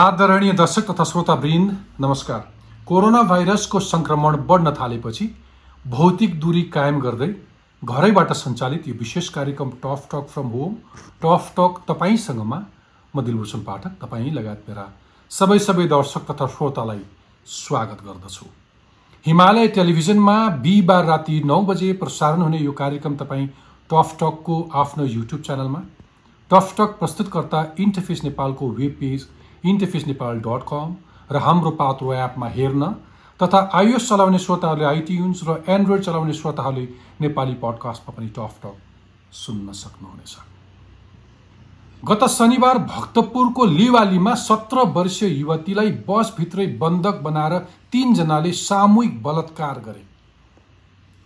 आदरणीय दर्शक तथा श्रोतावृन्द नमस्कार। कोरोना भाइरसको सङ्क्रमण बढ्न थालेपछि भौतिक दूरी कायम गर्दै घरैबाट सञ्चालित यो विशेष कार्यक्रम tough talk from home tough talk तपाईँसँगमा म दिलभूषण पाठक तपाईँ लगायत मेरा सबै सबै दर्शक तथा श्रोतालाई स्वागत गर्दछु। हिमालय टेलिभिजनमा बिहिबार राति नौ बजे प्रसारण हुने यो कार्यक्रम तपाईँ टफ टकको आफ्नो युट्युब च्यानलमा टफ टक प्रस्तुतकर्ता इन्टरफेस नेपालको web page interface Nepal dot com र हाम्रो पात्रो एपमा हेर्न तथा आइएस चलाउने श्रोताहरूले आइटियुन्स र एन्ड्रोइड चलाउने श्रोताहरूले नेपाली पडकास्टमा पनि टफ टक सुन्न सक्नुहुनेछ। गत शनिबार भक्तपुरको लिवालीमा सत्र वर्षीय युवतीलाई बसभित्रै बन्धक बनाएर तिनजनाले सामूहिक बलात्कार गरे।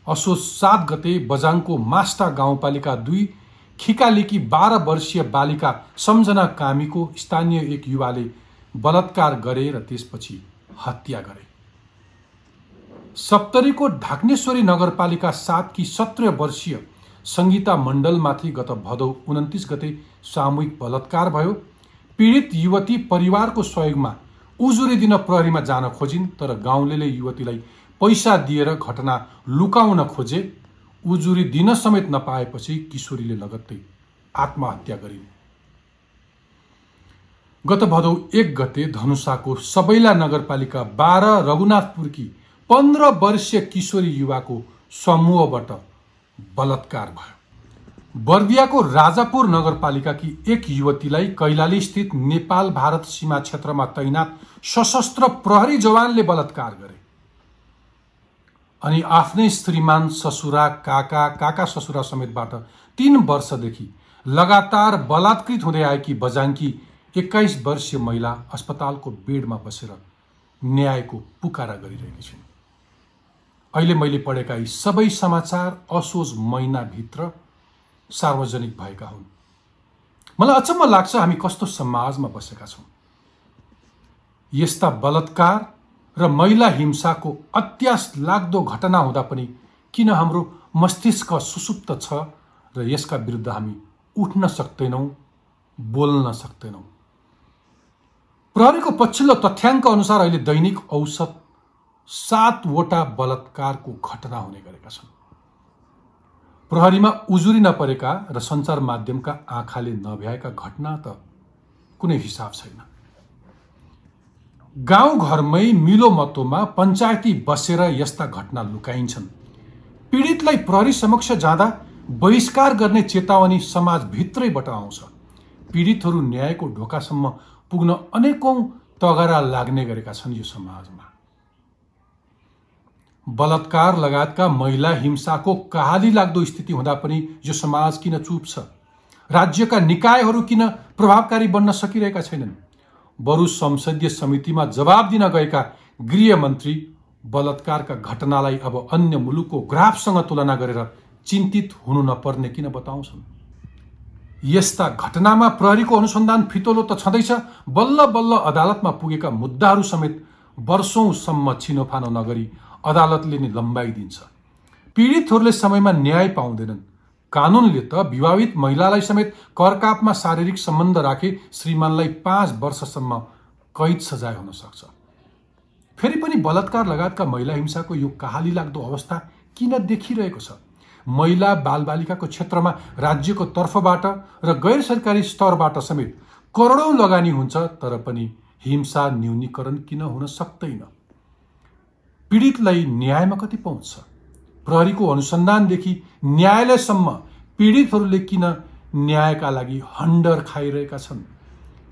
असोज सात गते बजाङको मास्टा गाउँपालिका दुई खिकालेकी बाह्र वर्षीय बालिका सम्झना कामीको स्थानीय एक युवाले बलात्कार गरे र त्यसपछि हत्या गरे। सप्तरीको ढाक्नेश्वरी नगरपालिका सातकी सत्र वर्षीय सङ्गीता मण्डलमाथि गत भदौ उन्तिस गते सामूहिक बलात्कार भयो। पीडित युवती परिवारको सहयोगमा उजुरी दिन प्रहरीमा जान खोजिन् तर गाउँले युवतीलाई पैसा दिएर घटना लुकाउन खोजे। उजुरी दिन समेत नपाएपछि किशोरीले लगत्तै आत्महत्या गरिन्। गत भदौ एक गते धनुषाको सबैला नगरपालिका बाह्र रघुनाथपुरकी पन्ध्र वर्षीय किशोरी युवाको समूहबाट बलात्कार भयो। बर्दियाको राजापुर नगरपालिकाकी एक युवतीलाई कैलाली स्थित नेपाल भारत सीमा क्षेत्रमा तैनात सशस्त्र प्रहरी जवानले बलात्कार गरे। अनि आफ्नै श्रीमान ससुरा काका काका ससुरा समेतबाट तिन वर्षदेखि लगातार बलात्कृत हुँदै आएकी बजाङकी एक्काइस वर्षीय महिला अस्पतालको बेडमा बसेर न्यायको पुकारा गरिरहेकी छिन्। अहिले मैले पढेका यी सबै समाचार असोज महिनाभित्र सार्वजनिक भएका हुन्। मलाई अचम्म लाग्छ हामी कस्तो समाजमा बसेका छौँ। यस्ता बलात्कार र महिला हिंसाको अत्यास लाग्दो घटना हुँदा पनि किन हाम्रो मस्तिष्क सुसुप्त छ र यसका विरुद्ध हामी उठ्न सक्दैनौँ बोल्न सक्दैनौँ? प्रहरीको पछिल्लो तथ्याङ्क अनुसार अहिले दैनिक औसत सातवटा बलात्कारको घटना हुने गरेका छन्। प्रहरीमा उजुरी नपरेका र सञ्चार माध्यमका आँखाले नभ्याएका घटना त कुनै हिसाब छैन। गाउँघरमै मिलो मतोमा पञ्चायती बसेर यस्ता घटना लुकाइन्छन्। पीडितलाई प्रहरी समक्ष जाँदा बहिष्कार गर्ने चेतावनी समाजभित्रैबाट आउँछ। पीडितहरू न्यायको ढोकासम्म पुग्न अनेकौँ तगरा लाग्ने गरेका छन् यो समाजमा। बलात्कार लगायतका महिला हिंसाको कहाली लाग्दो स्थिति हुँदा पनि यो समाज किन चुप छ राज्यका निकायहरू किन प्रभावकारी बन्न सकिरहेका छैनन्? बरु संसदीय समितिमा जवाब दिन गएका गृहमन्त्री बलात्कारका घटनालाई अब अन्य मुलुकको ग्राफसँग तुलना गरेर चिन्तित हुनु नपर्ने किन बताउँछन्? यस्ता घटनामा प्रहरीको अनुसन्धान फितलो त छँदैछ। बल्ल बल्ल अदालतमा पुगेका मुद्दाहरू समेत वर्षौंसम्म छिनोफानो नगरी अदालतले नै लम्बाइदिन्छ पीडितहरूले समयमा न्याय पाउँदैनन्। कानुनले त विवाहित महिलालाई समेत करकापमा शारीरिक सम्बन्ध राखे श्रीमानलाई पाँच वर्षसम्म कैद सजाय हुन सक्छ। फेरि पनि बलात्कार लगायतका महिला हिंसाको यो कहाली लाग्दो अवस्था किन देखिरहेको छ? महिला बालबालिकाको क्षेत्रमा राज्यको तर्फबाट र गैर सरकारी स्तरबाट समेत करोडौँ लगानी हुन्छ तर पनि हिंसा न्यूनीकरण किन हुन सक्दैन? पीडितलाई न्यायमा कति पहुँच छ प्रहरीको अनुसन्धानदेखि न्यायालयसम्म पीडितहरूले किन न्यायका लागि हन्डर खाइरहेका छन्?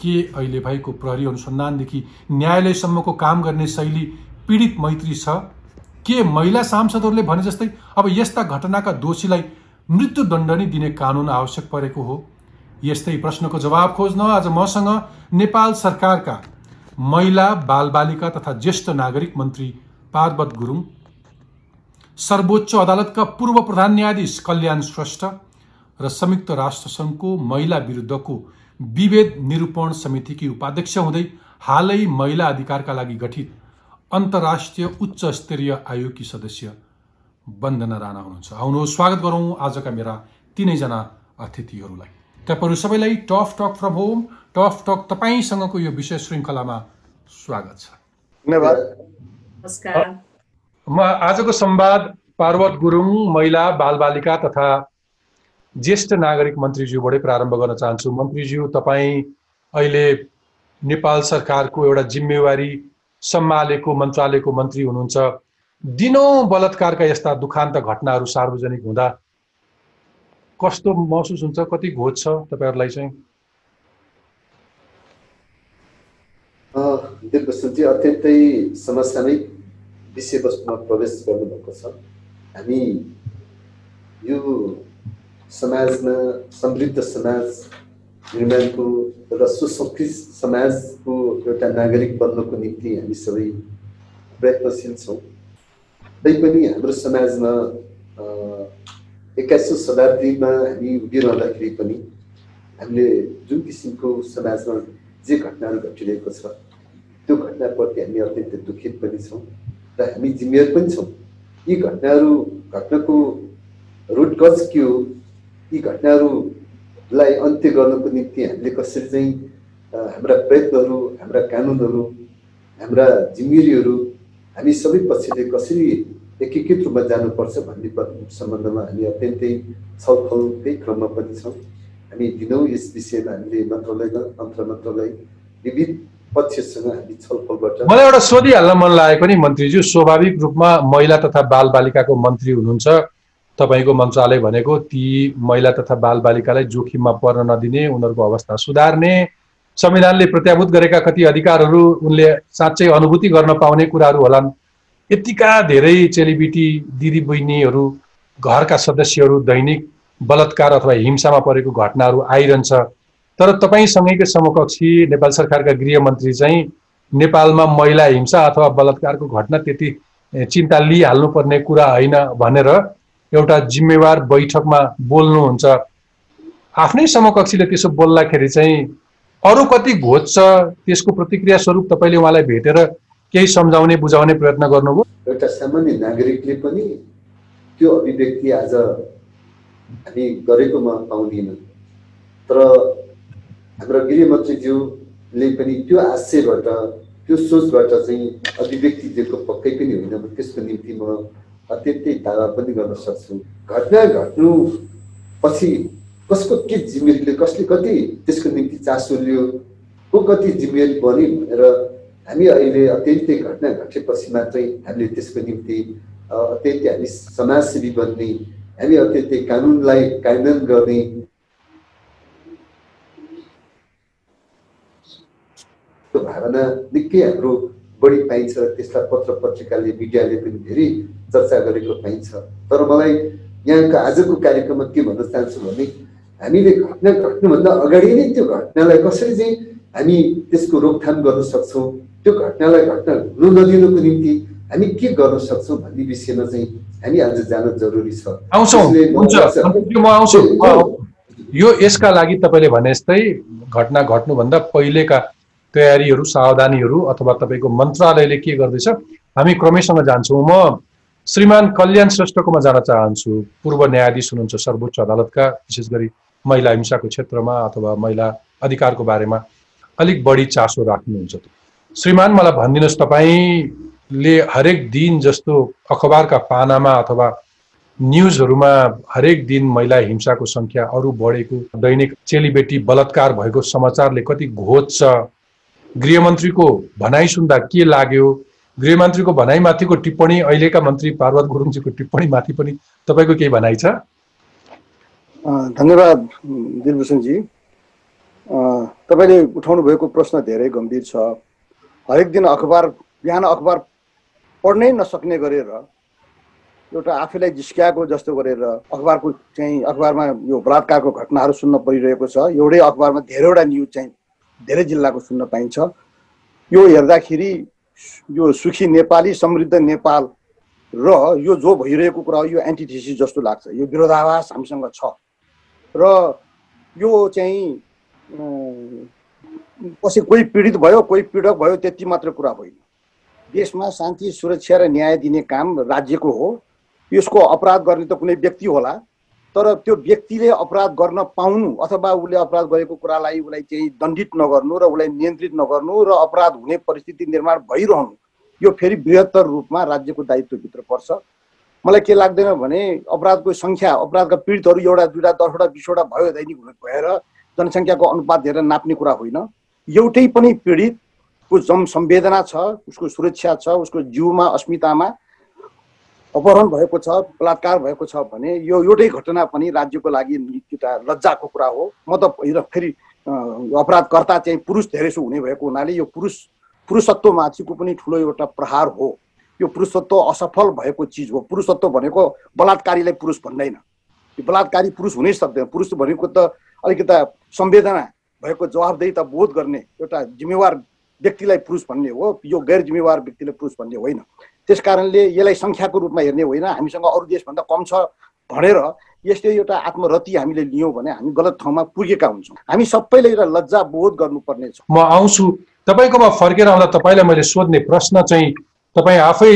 के अहिले भएको प्रहरी अनुसन्धानदेखि न्यायालयसम्मको काम गर्ने शैली पीडित मैत्री छ? के महिला सांसदहरूले भने जस्तै अब यस्ता घटनाका दोषीलाई मृत्युदण्ड नै दिने कानुन आवश्यक परेको हो? यस्तै प्रश्नको जवाब खोज्न आज मसँग नेपाल सरकारका महिला बालबालिका तथा ज्येष्ठ नागरिक मन्त्री पार्वत गुरुङ। सर्वोच्च अदालतका पूर्व प्रधान न्यायाधीश कल्याण श्रेष्ठ र संयुक्त राष्ट्रसङ्घको महिला विरुद्धको विभेद निरूपण समितिकी उपाध्यक्ष हुँदै हालै महिला अधिकारका लागि गठित अन्तर्राष्ट्रिय उच्च स्तरीय आयोगकी सदस्य वन्दना राणा हुनुहुन्छ। आउनुहोस् स्वागत गरौँ आजका मेरा तिनैजना अतिथिहरूलाई। तपाईँहरू सबैलाई tough talk from home tough talk तपाईँसँगको यो विषय श्रृङ्खलामा स्वागत छ। धन्यवाद। नमस्कार। म आजको संवाद पार्वत गुरुङ महिला बालबालिका तथा ज्येष्ठ नागरिक मन्त्रीज्यूबाटै प्रारम्भ गर्न चाहन्छु। मन्त्रीज्यू तपाईँ अहिले नेपाल सरकारको एउटा जिम्मेवारी सम्हालेको मन्त्रालयको मन्त्री हुनुहुन्छ। दिनौँ बलात्कारका यस्ता दुखान्त घटनाहरू सार्वजनिक हुँदा कस्तो महसुस हुन्छ? कति घोज छ तपाईँहरूलाई चाहिँ? दिलबसन्तजी अत्यन्तै समसामयिक विषयवस्तुमा प्रवेश गर्नुभएको छ। हामी यो समाजमा समृद्ध समाज निर्माणको एउटा सुसंस्कृत समाजको एउटा नागरिक बन्नको निम्ति हामी सबै प्रयत्नशील छौँ। तैपनि हाम्रो समाजमा एक्काइसौँ शताब्दीमा हामी उभिरहँदाखेरि पनि हामीले जुन किसिमको समाजमा जे घटनाहरू घटिरहेको छ त्यो घटनाप्रति हामी अत्यन्तै दुखित पनि छौँ र हामी जिम्मेवार पनि छौँ। यी घटनाहरू घट्नको रुट कज के हो? यी घटनाहरूलाई अन्त्य गर्नको निम्ति हामीले कसरी चाहिँ हाम्रा प्रयत्नहरू हाम्रा कानुनहरू हाम्रा जिम्मेवारीहरू हामी सबै पक्षले कसरी एकीकृत रूपमा जानुपर्छ भन्ने सम्बन्धमा हामी अत्यन्तै छलफलकै क्रममा पनि छौँ। हामी दिनौँ यस विषयमा हामीले मन्त्रालय अन्तर मन्त्रालय विविध पक्षसँग हामी छलफल मलाई एउटा सोधिहाल्न मन लागेको नि मन्त्रीज्यू स्वाभाविक रूपमा महिला तथा बालबालिकाको मन्त्री हुनुहुन्छ। तपाईँको मन्त्रालय भनेको ती महिला तथा बालबालिकालाई जोखिममा पर्न नदिने उनीहरूको अवस्था सुधार्ने संविधानले प्रत्याभूत गरेका कति अधिकारहरू उनले साँच्चै अनुभूति गर्न पाउने कुराहरू होलान्। यतिका धेरै चेलीबेटी दिदी बहिनीहरू घरका सदस्यहरू दैनिक बलात्कार अथवा हिंसामा परेको घटनाहरू आइरहन्छ। तर तपाईँसँगैकै समकक्षी नेपाल सरकारका गृहमन्त्री चाहिँ नेपालमा महिला हिंसा अथवा बलात्कारको घटना त्यति चिन्ता लिइहाल्नुपर्ने कुरा होइन भनेर एउटा जिम्मेवार बैठकमा बोल्नुहुन्छ। आफ्नै समकक्षीले त्यसो बोल्दाखेरि चाहिँ अरू कति घोज्छ त्यसको प्रतिक्रिया स्वरूप तपाईँले उहाँलाई भेटेर केही सम्झाउने बुझाउने प्रयत्न गर्नुभयो? एउटा सामान्य नागरिकले पनि त्यो अभिव्यक्ति आज हामी गरेकोमा पाउँदिनँ। तर हाम्रो गृहमन्त्रीज्यूले पनि त्यो आशयबाट त्यो सोचबाट चाहिँ अभिव्यक्ति दिएको पक्कै पनि होइन त्यसको निम्ति म अत्यन्तै दावा पनि गर्न सक्छु। घटना घट्नु पछि कसको के जिम्मेवारीले कसले कति त्यसको निम्ति चासो लियो को कति जिम्मेवारी बन्यो भनेर हामी अहिले अत्यन्तै घटना घटेपछि मात्रै हामीले त्यसको निम्ति अत्यन्तै हामी समाजसेवी बन्ने हामी अत्यन्तै कानुनलाई कायदन गर्ने। भावना निकै हाम्रो बढी पाइन्छ त्यसलाई पत्र पत्रिकाले मिडियाले पनि धेरै चर्चा गरेको पाइन्छ। तर मलाई यहाँको आजको कार्यक्रममा के भन्न चाहन्छु भने हामीले घटना घट्नुभन्दा अगाडि नै त्यो घटनालाई कसरी चाहिँ हामी त्यसको रोकथाम गर्न सक्छौँ त्यो घटनालाई घटना हुनु नदिनुको निम्ति हामी के गर्न सक्छौँ भन्ने विषयमा चाहिँ हामी आज जान जरुरी छ। यो यसका लागि तपाईँले भने जस्तै घटना घट्नुभन्दा पहिलेका तयारीहरू सावधानीहरू अथवा तपाईँको मन्त्रालयले के गर्दैछ हामी क्रमैसँग जान्छौँ। म श्रीमान कल्याण श्रेष्ठकोमा जान चाहन्छु। पूर्व न्यायाधीश हुनुहुन्छ सर्वोच्च अदालतका विशेष गरी महिला हिंसाको क्षेत्रमा अथवा महिला अधिकारको बारेमा अलिक बढी चासो राख्नुहुन्छ श्रीमान मलाई भनिदिनुहोस् तपाईँले हरेक दिन जस्तो अखबारका पानामा अथवा न्युजहरूमा हरेक दिन महिला हिंसाको सङ्ख्या अरू बढेको दैनिक चेलीबेटी बलात्कार भएको समाचारले कति घोज्छ गृहमन्त्रीको भनाइ सुन्दा के लाग्यो? गृहमन्त्रीको भनाइमाथिको टिप्पणी अहिलेका मन्त्री पार्वत गुरुङजीको टिप्पणीमाथि पनि तपाईँको केही भनाइ छ? धन्यवाद दिलभूषणजी। तपाईँले उठाउनु भएको प्रश्न धेरै गम्भीर छ। हरेक दिन अखबार बिहान अखबार पढ्नै नसक्ने गरेर एउटा आफैलाई जिस्क्याएको जस्तो गरेर अखबारको चाहिँ अखबारमा यो बलात्कारको घटनाहरू सुन्न परिरहेको छ। एउटै अखबारमा धेरैवटा न्युज चाहिँ धेरै जिल्लाको सुन्न पाइन्छ। यो हेर्दाखेरि यो सुखी नेपाली समृद्ध नेपाल र यो जो भइरहेको कुरा यो एन्टिथेसिस जस्तो लाग्छ। यो विरोधाभास हामीसँग छ। र यो चाहिँ कसै कोही पीडित भयो कोही पीडक भयो त्यति मात्र कुरा होइन। देशमा शान्ति सुरक्षा र न्याय दिने काम राज्यको हो। यसको अपराध गर्ने त कुनै व्यक्ति होला। तर त्यो व्यक्तिले अपराध गर्न पाउनु अथवा उसले अपराध गरेको कुरालाई उसलाई चाहिँ दण्डित नगर्नु र उसलाई नियन्त्रित नगर्नु र अपराध हुने परिस्थिति निर्माण भइरहनु यो फेरि बृहत्तर रूपमा राज्यको दायित्वभित्र पर्छ। मलाई के लाग्दैन भने अपराधको सङ्ख्या अपराधका पीडितहरू एउटा दुईवटा दसवटा बिसवटा भयो दैनिक हुने भएर जनसङ्ख्याको अनुपात हेरेर नाप्ने कुरा होइन। एउटै पनि पीडितको जम संवेदना छ उसको सुरक्षा छ उसको जिउमा अस्मितामा अपहरण भएको छ बलात्कार भएको छ भने यो एउटै घटना पनि राज्यको लागि एउटा लज्जाको कुरा हो। म त फेरि अपराधकर्ता चाहिँ पुरुष धेरैसो हुने भएको हुनाले यो पुरुष पुरुषत्वमाथिको पनि ठुलो एउटा प्रहार हो। यो पुरुषत्व असफल भएको चिज हो। पुरुषत्व भनेको बलात्कारीलाई पुरुष भन्दैन। यो बलात्कारी पुरुष हुनै सक्दैन। पुरुष भनेको त अलिकता संवेदना भएको जवाबदेही बोध गर्ने एउटा जिम्मेवार व्यक्तिलाई पुरुष भन्ने हो। यो गैर जिम्मेवार व्यक्तिलाई पुरुष भन्ने होइन। त्यस कारणले यसलाई सङ्ख्याको रूपमा हेर्ने होइन। हामीसँग अरू देशभन्दा कम छ भनेर यस्तै एउटा आत्मरति हामीले लियौँ भने हामी गलत ठाउँमा पुगेका हुन्छौँ। हामी सबैले एउटा लज्जा बोध गर्नुपर्ने छ। म आउँछु। तपाईँकोमा फर्केर आउँदा तपाईँलाई मैले सोध्ने प्रश्न चाहिँ तपाईँ आफै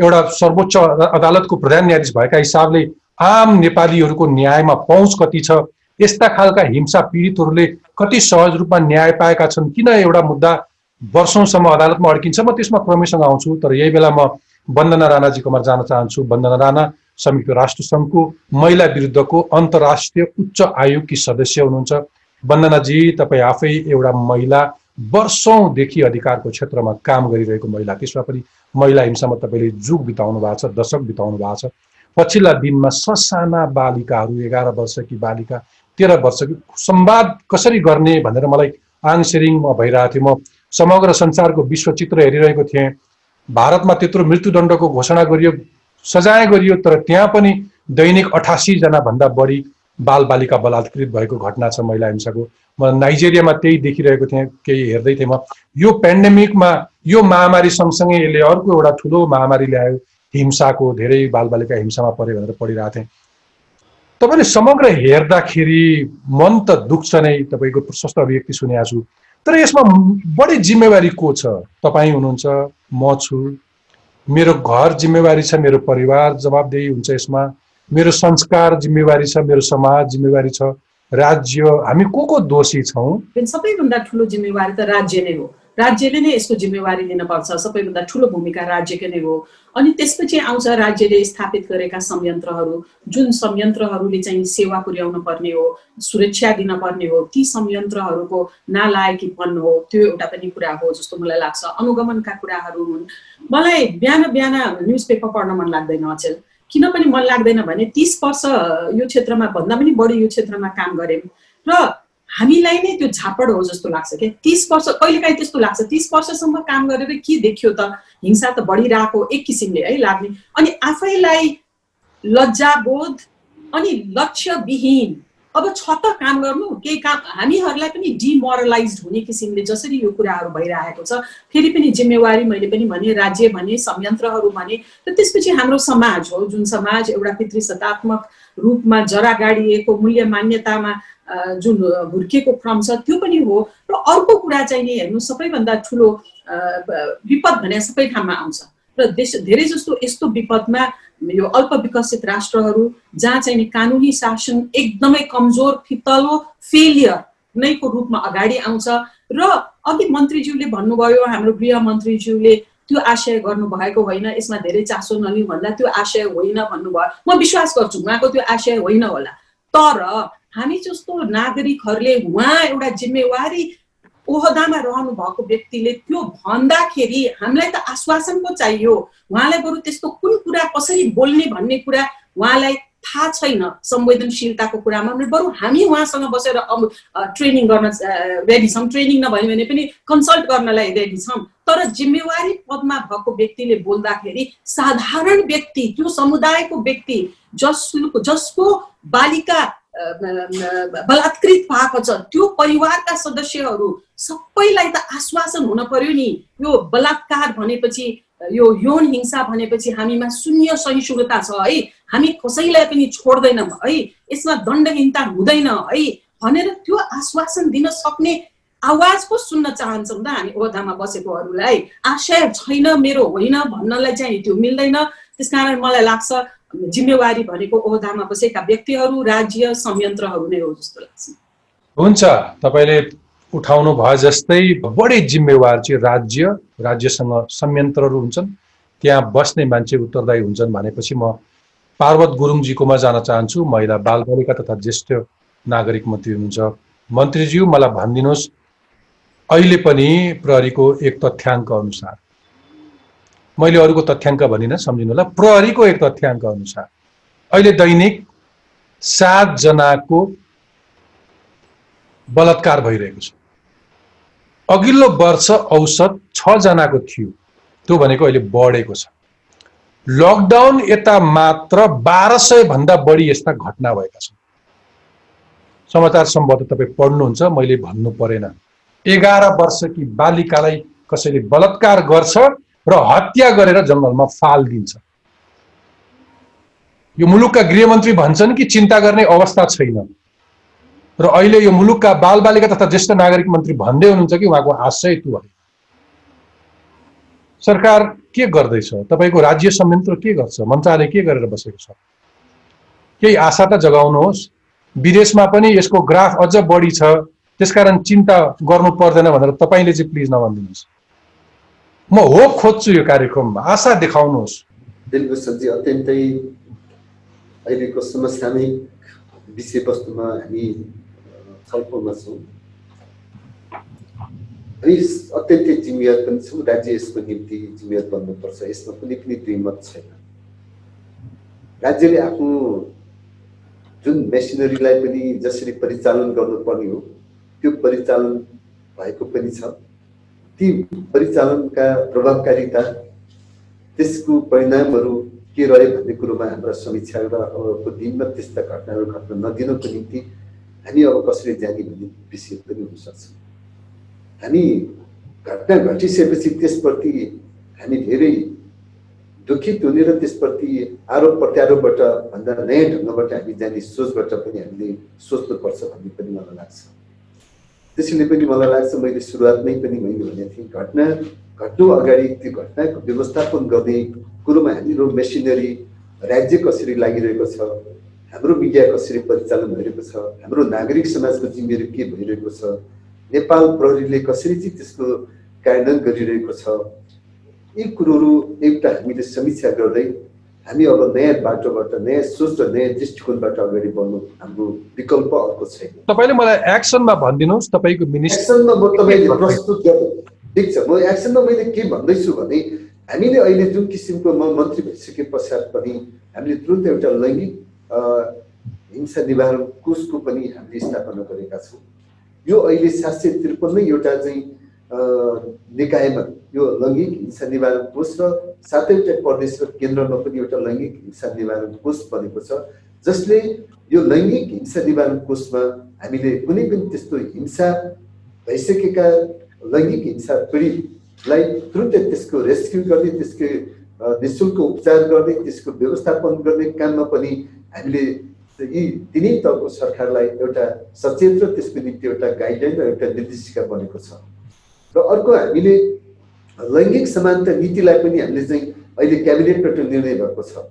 एउटा सर्वोच्च अदालतको प्रधान न्यायाधीश भएका हिसाबले आम नेपालीहरूको न्यायमा पहुँच कति छ? यस्ता खालका हिंसा पीडितहरूले कति सहज रूपमा न्याय पाएका छन्? किन एउटा मुद्दा वर्षौँसम्म अदालतमा अड्किन्छ? म त्यसमा क्रमैसँग आउँछु तर यही बेला म वन्दना राणाजीकोमा जान चाहन्छु। वन्दना राणा संयुक्त राष्ट्र सङ्घको महिला विरुद्धको अन्तर्राष्ट्रिय उच्च आयोगकी सदस्य हुनुहुन्छ। वन्दनाजी तपाईँ आफै एउटा महिला वर्षौँदेखि अधिकारको क्षेत्रमा काम गरिरहेको महिला त्यसमा पनि महिला हिंसामा तपाईँले जुग बिताउनु भएको छ दशक बिताउनु भएको छ। पछिल्ला दिनमा ससाना बालिकाहरू एघार वर्षकी बालिका तेह्र वर्षकी संवाद कसरी गर्ने भनेर मलाई आङसेरिङ म भइरहेको थिएँ म समग्र संसारको विश्वचित्र हेरिरहेको थिएँ। भारतमा त्यत्रो मृत्युदण्डको घोषणा गरियो सजाय गरियो तर त्यहाँ पनि दैनिक भन्दा बढी बाल बालिका बलात्कृत भएको घटना छ महिला हिंसाको। म नाइजेरियामा त्यही देखिरहेको थिएँ केही हेर्दै थिएँ म। यो पेन्डेमिकमा यो महामारी सँगसँगै यसले अर्को एउटा ठुलो महामारी ल्यायो हिंसाको धेरै बालबालिका हिंसामा पऱ्यो भनेर पढिरहेको थिएँ। तपाईँले समग्र हेर्दाखेरि मन त दुख्छ नै तपाईँको प्रशस्त अभिव्यक्ति सुनेको छु। तर यसमा बढी जिम्मेवारी को छ? तपाईँ हुनुहुन्छ म छु। मेरो घर जिम्मेवारी छ मेरो परिवार जवाबदेही हुन्छ यसमा। मेरो संस्कार जिम्मेवारी छ मेरो समाज जिम्मेवारी छ। राज्य हामी को को दोषी छौँ? सबैभन्दा ठुलो जिम्मेवारी त राज्य नै हो। राज्यले नै यसको जिम्मेवारी लिनुपर्छ सबैभन्दा ठुलो भूमिका राज्यकै नै हो। अनि त्यसपछि आउँछ राज्यले स्थापित गरेका संयन्त्रहरू जुन संयन्त्रहरूले चाहिँ सेवा पुर्याउनु पर्ने हो सुरक्षा दिन पर्ने हो ती संयन्त्रहरूको नालायकीपन हो त्यो एउटा पनि कुरा हो जस्तो मलाई लाग्छ। अनुगमनका कुराहरू हुन्। मलाई बिहान बिहान न्युज पेपर पढ्न मन लाग्दैन अचेल। किन पनि मन लाग्दैन भने तिस वर्ष यो क्षेत्रमा भन्दा पनि बढी यो क्षेत्रमा काम गरेँ। र हामीलाई नै त्यो झापड हो जस्तो लाग्छ क्या तिस वर्ष कहिलेकाहीँ त्यस्तो लाग्छ तिस वर्षसम्म काम गरेर के देखियो त? हिंसा त बढिरहेको एक किसिमले है लाग्ने। अनि आफैलाई लज्जाबोध अनि लक्ष्यविहीन। अब छ त काम गर्नु केही काम हामीहरूलाई पनि डिमोरलाइज हुने किसिमले जसरी यो कुराहरू भइरहेको छ फेरि पनि जिम्मेवारी मैले पनि भने राज्य भने संयन्त्रहरू भने र त्यसपछि हाम्रो समाज हो जुन समाज एउटा पितृसत्तात्मक रूपमा जरा गाडिएको मूल्य मान्यतामा जुन हुर्किएको क्रम छ त्यो पनि हो। र अर्को कुरा चाहिँ नि हेर्नु सबैभन्दा ठुलो विपद भने सबै ठाउँमा आउँछ। र देश धेरै जस्तो यस्तो विपदमा यो अल्प विकसित राष्ट्रहरू जहाँ चाहिँ नि कानुनी शासन एकदमै कमजोर फितलो फेलियर नैको रूपमा अगाडि आउँछ। र अघि मन्त्रीज्यूले भन्नुभयो हाम्रो गृह मन्त्रीज्यूले त्यो आशय गर्नुभएको होइन यसमा धेरै चासो नलिउँ भन्दा त्यो आशय होइन भन्नुभयो। म विश्वास गर्छु उहाँको त्यो आशय होइन होला। तर हामी जस्तो नागरिकहरूले उहाँ एउटा जिम्मेवारी ओहदामा रहनु भएको व्यक्तिले त्यो भन्दाखेरि हामीलाई त आश्वासन पो चाहियो। उहाँलाई बरु त्यस्तो कुन कुरा कसरी बोल्ने भन्ने कुरा उहाँलाई थाहा छैन संवेदनशीलताको कुरामा। बरु हामी उहाँसँग बसेर अब ट्रेनिङ गर्न रेडी छौँ। ट्रेनिङ नभयो भने पनि कन्सल्ट गर्नलाई रेडी छौँ। तर जिम्मेवारी पदमा भएको व्यक्तिले बोल्दाखेरि साधारण व्यक्ति त्यो समुदायको व्यक्ति जस जसको बालिका बलात्कृत भएको छ त्यो परिवारका सदस्यहरू सबैलाई त आश्वासन हुन पर्यो नि। यो बलात्कार भनेपछि यो यौन हिंसा भनेपछि हामीमा शून्य सहिष्णुता छ है। हामी कसैलाई पनि छोड्दैनौँ है। यसमा दण्डहीनता हुँदैन है। भनेर त्यो आश्वासन दिन सक्ने आवाज पो सुन्न चाहन्छौँ त हामी ओहदामा बसेकोहरूलाई। आशय छैन मेरो होइन भन्नलाई चाहिँ त्यो मिल्दैन। त्यस कारण मलाई लाग्छ जिम्मेवारी भनेको ओहदामा बसेका व्यक्तिहरू राज्य संयन्त्रहरू नै हो जस्तो लाग्छ। हुन्छ तपाईँले उठाउनु भए जस्तै बढी जिम्मेवार चाहिँ राज्य राज्यसँग संयन्त्रहरू हुन्छन्। त्यहाँ बस्ने मान्छे उत्तरदायी हुन्छन् भनेपछि म पार्वत गुरुङजीकोमा जान चाहन्छु। महिला बालबालिका तथा ज्येष्ठ नागरिक मन्त्री हुनुहुन्छ। मन्त्रीज्यू मलाई भनिदिनुहोस् अहिले पनि प्रहरीको एक तथ्याङ्क अनुसार मैले अरूको तथ्याङ्क भनिनँ सम्झिनु होला प्रहरीको एक तथ्याङ्क अनुसार अहिले दैनिक सातजनाको बलात्कार भइरहेको छ। अघिल्लो वर्ष औसत छजनाको थियो। त्यो भनेको अहिले बढेको छ। लकडाउन यता मात्र बाह्र सय भन्दा बढी यस्ता घटना भएका छन्। समाचार सम्भवतः तपाईँ पढ्नुहुन्छ मैले भन्नु परेन। एघार वर्षकी बालिकालाई कसैले बलात्कार गर्छ र हत्या गरेर जङ्गलमा फालिदिन्छ यो मुलुकका गृहमन्त्री भन्छन् कि चिन्ता गर्ने अवस्था छैन। र अहिले यो मुलुकका बालबालिका तथा ज्येष्ठ नागरिक मन्त्री भन्दै हुनुहुन्छ कि उहाँको आशय होइन सरकार के गर्दैछ? तपाईँको राज्य संयन्त्र के गर्छ? मन्त्रालय के गरेर बसेको छ? केही आशा त जगाउनुहोस्। विदेशमा पनि यसको ग्राफ अझ बढी छ। त्यसकारण चिन्ता गर्नु पर्दैन भनेर तपाईँले चाहिँ प्लिज नभनिदिनुहोस्। म होप खोज्छु यो कार्यक्रममा आशा देखाउनुहोस् सब्जी अत्यन्तै अहिलेको समसामयिक विषयवस्तुमा हामी छलफलमा छौँ हामी अत्यन्तै जिम्मेवार पनि छौँ राज्य यसको निम्ति जिम्मेवार बन्नुपर्छ यसमा कुनै पनि दुई मत छैन राज्यले आफ्नो जुन मेसिनरीलाई पनि जसरी परिचालन गर्नुपर्ने हो त्यो परिचालन भएको पनि छ ती परिचालनका प्रभावकारिता त्यसको परिणामहरू के रह्यो भन्ने कुरोमा हाम्रा समीक्षा र अबको दिनमा त्यस्ता घटनाहरू घट्न नदिनको निम्ति हामी अब कसरी जाने भन्ने विषय पनि हुनसक्छ हामी घटना घटिसकेपछि त्यसप्रति हामी धेरै दुखित हुने र त्यसप्रति आरोप प्रत्यारोपबाट भन्दा नयाँ ढङ्गबाट हामी जाने सोचबाट पनि हामीले सोच्नुपर्छ भन्ने पनि मलाई लाग्छ। त्यसैले पनि मलाई लाग्छ मैले सुरुवातमै पनि मैले भनेको थिएँ घटना घट्नु अगाडि त्यो घटनाको व्यवस्थापन गर्ने कुरोमा हाम्रो मेसिनरी राज्य कसरी लागिरहेको छ हाम्रो मिडिया कसरी परिचालन भइरहेको छ हाम्रो नागरिक समाजको जिम्मेवारी के भइरहेको छ नेपाल प्रहरीले कसरी चाहिँ त्यसको कार्यान्वयन गरिरहेको छ यी कुरोहरू एउटा हामीले समीक्षा गर्दै हामी अब नयाँ बाटोबाट नयाँ सोच र नयाँ दृष्टिकोणबाट अगाडि बढ्नु हाम्रो विकल्प अर्को छैन। तपाईँले मलाई एक्सनमा भनिदिनुहोस् तपाईँको एक्सनमा म तपाईँले प्रस्तुत गर्नु ठिक छ म एक्सनमा मैले के भन्दैछु भने हामीले अहिले जुन किसिमको म मन्त्री भइसके पश्चात पनि हामीले तुरन्त एउटा लैङ्गिक हिंसा निवारण कोषको पनि हामीले स्थापना गरेका छौँ। यो अहिले सात सय त्रिपन्नै एउटा चाहिँ निकायमा यो लैङ्गिक हिंसा निवारण कोष र सातैवटा प्रदेश केन्द्रमा पनि एउटा लैङ्गिक हिंसा निवारण कोष बनेको छ जसले यो लैङ्गिक हिंसा निवारण कोषमा हामीले कुनै पनि त्यस्तो हिंसा भइसकेका लैङ्गिक हिंसा पीडितलाई तुरुन्तै त्यसको रेस्क्यु गर्ने त्यसको अ, निशुल्क उपचार गर्ने त्यसको व्यवस्थापन गर्ने काममा पनि हामीले यी तिनै तहको सरकारलाई एउटा सचेत र त्यसको निम्ति एउटा गाइडलाइन र एउटा निर्देशिका बनेको छ। र अर्को हामीले लैङ्गिक समानता नीतिलाई पनि हामीले चाहिँ अहिले क्याबिनेटबाट निर्णय भएको छ।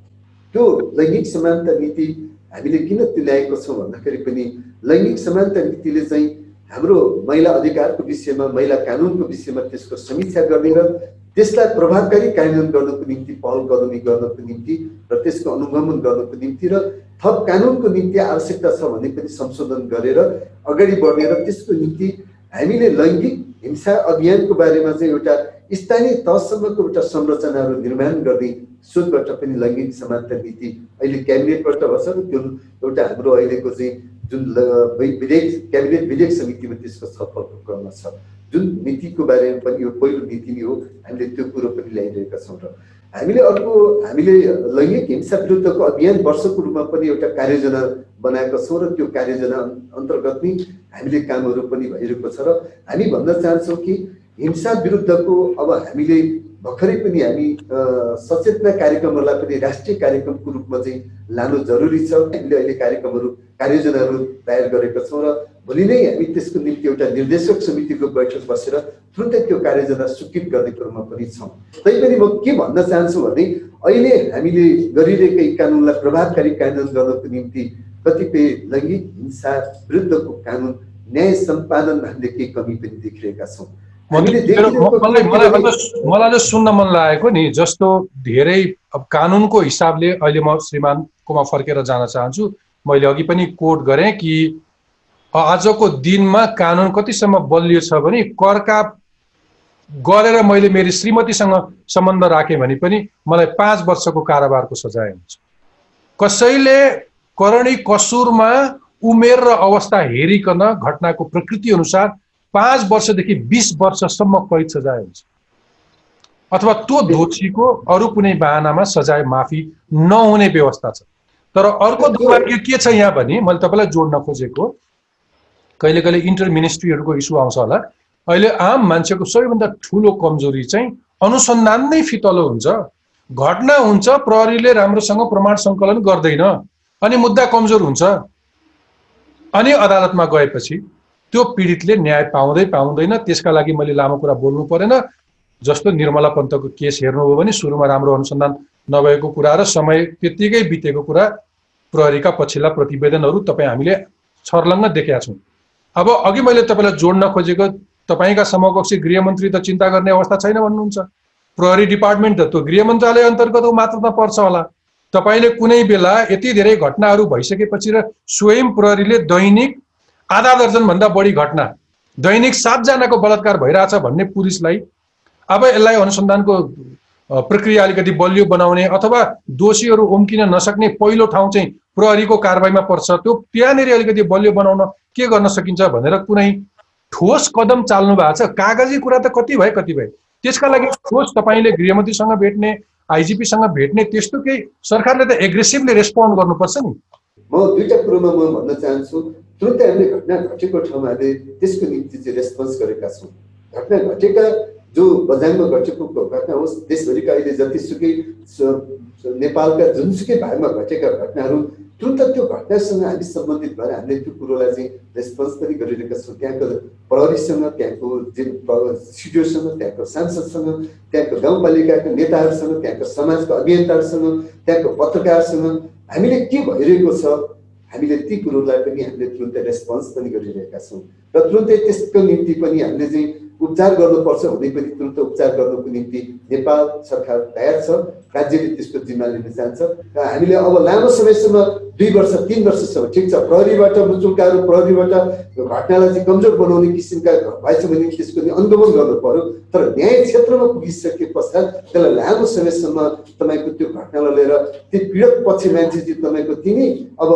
त्यो लैङ्गिक समानता नीति हामीले किन तुल्याएको छौँ भन्दाखेरि पनि लैङ्गिक समानता नीतिले चाहिँ हाम्रो महिला अधिकारको विषयमा महिला कानुनको विषयमा त्यसको समीक्षा गर्ने र त्यसलाई प्रभावकारी कार्यान्वयन गर्नको निम्ति पहल कदमी गर्नको निम्ति र त्यसको अनुगमन गर्नको निम्ति र थप कानुनको निम्ति आवश्यकता छ भने पनि संशोधन गरेर अगाडि बढ्ने र त्यसको निम्ति हामीले लैङ्गिक हिंसा अभियानको बारेमा चाहिँ एउटा स्थानीय तहसम्मको एउटा संरचनाहरू निर्माण गर्ने सोचबाट पनि लैङ्गिक समानता नीति अहिले क्याबिनेटबाट भन्छ त्यो एउटा हाम्रो अहिलेको चाहिँ जुन विधेयक क्याबिनेट विधेयक समितिमा त्यसको छलफलको क्रममा छ। जुन नीतिको बारेमा पनि यो पहिलो नीति नै हो हामीले त्यो कुरो पनि ल्याइरहेका छौँ र हामीले अर्को हामीले लैङ्गिक हिंसा विरुद्धको अभियान वर्षको रूपमा पनि एउटा कार्ययोजना बनाएका छौँ र त्यो कार्ययोजना अन्तर्गत नै हामीले कामहरू पनि भइरहेको छ र हामी भन्न चाहन्छौँ कि हिंसा विरुद्धको अब हामीले भर्खरै पनि हामी सचेतना कार्यक्रमहरूलाई पनि राष्ट्रिय कार्यक्रमको रूपमा चाहिँ लानु जरुरी छ। हामीले अहिले कार्यक्रमहरू कार्ययोजनाहरू तयार गरेका छौँ र भोलि नै हामी त्यसको निम्ति एउटा निर्देशक समितिको बैठक बसेर तुरन्तै त्यो कार्ययोजना स्वीकृत गर्ने क्रममा पनि छौँ। तैपनि म के भन्न चाहन्छु भने अहिले हामीले गरिरहेका कानुनलाई प्रभावकारी कानुन गर्नको निम्ति कतिपय लैङ्गिक हिंसा विरुद्धको कानुन न्याय सम्पादनमा हामीले केही कमी पनि देखिरहेका छौँ। मलाई चाहिँ सुन्न मन लागेको नि जस्तो धेरै अब कानुनको हिसाबले अहिले म श्रीमानकोमा फर्केर जान चाहन्छु मैले अघि पनि कोट गरेँ कि आजको दिनमा कानुन कतिसम्म बलियो छ भने करका गरेर मैले मेरो श्रीमतीसँग सम्बन्ध राखेँ भने पनि मलाई पाँच वर्षको कारावारको सजाय हुन्छ। कसैले करणी कसुरमा उमेर र अवस्था हेरिकन घटनाको प्रकृति अनुसार पाँच वर्षदेखि बिस वर्षसम्म कैद सजाय हुन्छ। अथवा त्यो दोषीको अरू कुनै बाहनामा सजाय माफी नहुने व्यवस्था छ। तर अर्को दुर्भाग्य के छ यहाँ भने मैले तपाईँलाई जोड्न खोजेको कहिले कहिले इन्टर मिनिस्ट्रीहरूको इस्यु आउँछ होला। अहिले आम मान्छेको सबैभन्दा ठुलो कमजोरी चाहिँ अनुसन्धान नै फितलो हुन्छ। घटना हुन्छ प्रहरीले राम्रोसँग प्रमाण सङ्कलन गर्दैन। अनि मुद्दा कमजोर हुन्छ। अनि अदालतमा गएपछि त्यो पीडितले न्याय पाउँदै पाउँदैन त्यसका लागि मैले लामो कुरा बोल्नु परेन। जस्तो निर्मला पन्तको केस हेर्नुभयो भने सुरुमा राम्रो अनुसन्धान नभएको कुरा र समय त्यत्तिकै बितेको कुरा प्रहरीका पछिल्ला प्रतिवेदनहरू तपाईँ हामीले छर्लङ्ग देखेका छौँ। अब अघि मैले तपाईँलाई जोड्न खोजेको तपाईँका समकक्षी गृहमन्त्री त चिन्ता गर्ने अवस्था छैन भन्नुहुन्छ। प्रहरी डिपार्टमेन्ट त त्यो गृह मन्त्रालय अन्तर्गत मात्र त पर्छ होला। तपाईँले कुनै बेला यति धेरै घटनाहरू भइसकेपछि र स्वयं प्रहरीले दैनिक आधा दर्जनभन्दा बढी घटना दैनिक सातजनाको बलात्कार भइरहेछ भन्ने पुलिसलाई अब यसलाई अनुसन्धानको प्रक्रिया अलिकति बलियो बनाउने अथवा दोषीहरू उम्किन नसक्ने पहिलो ठाउँ चाहिँ प्रहरीको कारवाहीमा पर्छ त्यो त्यहाँनिर अलिकति बलियो बनाउन के गर्न सकिन्छ भनेर कुनै ठोस कदम चाल्नु भएको छ? कागजी कुरा त कति भए कति भए? त्यसका लागि ठोस तपाईँले गृहमन्त्रीसँग भेट्ने आइजिपीसँग भेट्ने त्यस्तो केही सरकारले त एग्रेसिभली रेस्पोन्ड गर्नुपर्छ नि। म दुईटा कुरोमा म भन्न चाहन्छु तुरन्तै हामीले घटना घटेको ठाउँमा हामीले त्यसको निम्ति चाहिँ रेस्पोन्स गरेका छौँ घटना घटेका जो बजारमा घटेको घटना होस् देशभरिका अहिले जतिसुकै नेपालका जुनसुकै भागमा घटेका घटनाहरू तुरन्त त्यो घटनासँग हामी सम्बन्धित भएर हामीले त्यो कुरोलाई चाहिँ रेस्पोन्स पनि गरिरहेका छौँ त्यहाँको प्रहरीसँग त्यहाँको जे सिडिओसँग त्यहाँको सांसदसँग त्यहाँको गाउँपालिकाका नेताहरूसँग त्यहाँको समाजको अभियन्ताहरूसँग त्यहाँको पत्रकारसँग हामीले के भइरहेको छ हामीले ती कुरोलाई पनि हामीले तुरन्तै रेस्पोन्स पनि गरिरहेका छौँ र तुरन्तै त्यसको निम्ति पनि हामीले चाहिँ उपचार गर्नुपर्छ भने पनि तुरन्त उपचार गर्नको निम्ति नेपाल सरकार तयार छ राज्यले त्यसको जिम्मा लिन चाहन्छ र हामीले अब लामो समयसम्म दुई वर्ष तिन वर्षसम्म ठिक छ प्रहरीबाट मुचुल्काहरू प्रहरीबाट घटनालाई चाहिँ कमजोर बनाउने किसिमका भएछ भने त्यसको अनुगमन गर्नु पर्यो। तर न्याय क्षेत्रमा पुगिसके पश्चात त्यसलाई लामो समयसम्म तपाईँको त्यो घटनालाई लिएर त्यो पीडक पक्ष मान्छे चाहिँ तपाईँको तिनी अब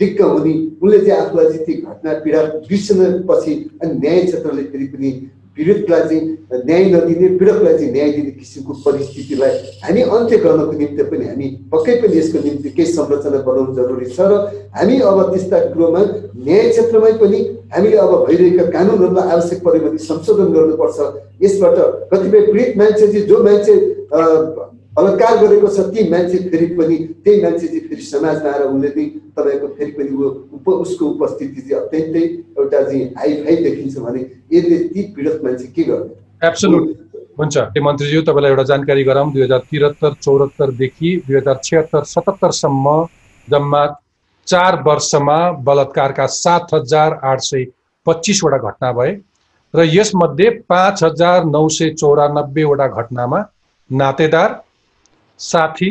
दिक्क हुने उनले चाहिँ आफूलाई चाहिँ ती घटना पीडा बिर्सनपछि अनि न्याय क्षेत्रले फेरि पनि पीडितलाई चाहिँ न्याय नदिने पीडकलाई चाहिँ न्याय दिने किसिमको परिस्थितिलाई हामी अन्त्य गर्नको निम्ति पनि हामी पक्कै पनि यसको निम्ति केही संरचना बनाउनु जरुरी छ र हामी अब त्यस्ता कुरोमा न्याय क्षेत्रमै पनि हामीले अब भइरहेका कानुनहरूलाई आवश्यक भने संशोधन गर्नुपर्छ यसबाट कतिपय पीडित मान्छे चाहिँ जो मान्छे बलात्कार गरेको छ ती मान्छे फेरि पनि त्यही मान्छे चाहिँ फेरि समाजमा आएर उसले चाहिँ तपाईँको फेरि पनि ऊ उप उसको उपस्थिति चाहिँ अत्यन्तै एउटा चाहिँ हाई फाई देखिन्छ भने यसले ती पीडित मान्छे के गर्ने हुन्छ मन्त्रीज्यू तपाईँलाई एउटा जानकारी गराउँ दुई हजार त्रिहत्तर चौहत्तरदेखि दुई हजार छिहत्तर सतहत्तरसम्म जम्मा चार वर्षमा बलात्कारका सात हजार आठ सय पच्चिसवटा घटना भए र यसमध्ये पाँच हजार नौ सय चौरानब्बेवटा घटनामा नातेदार साथी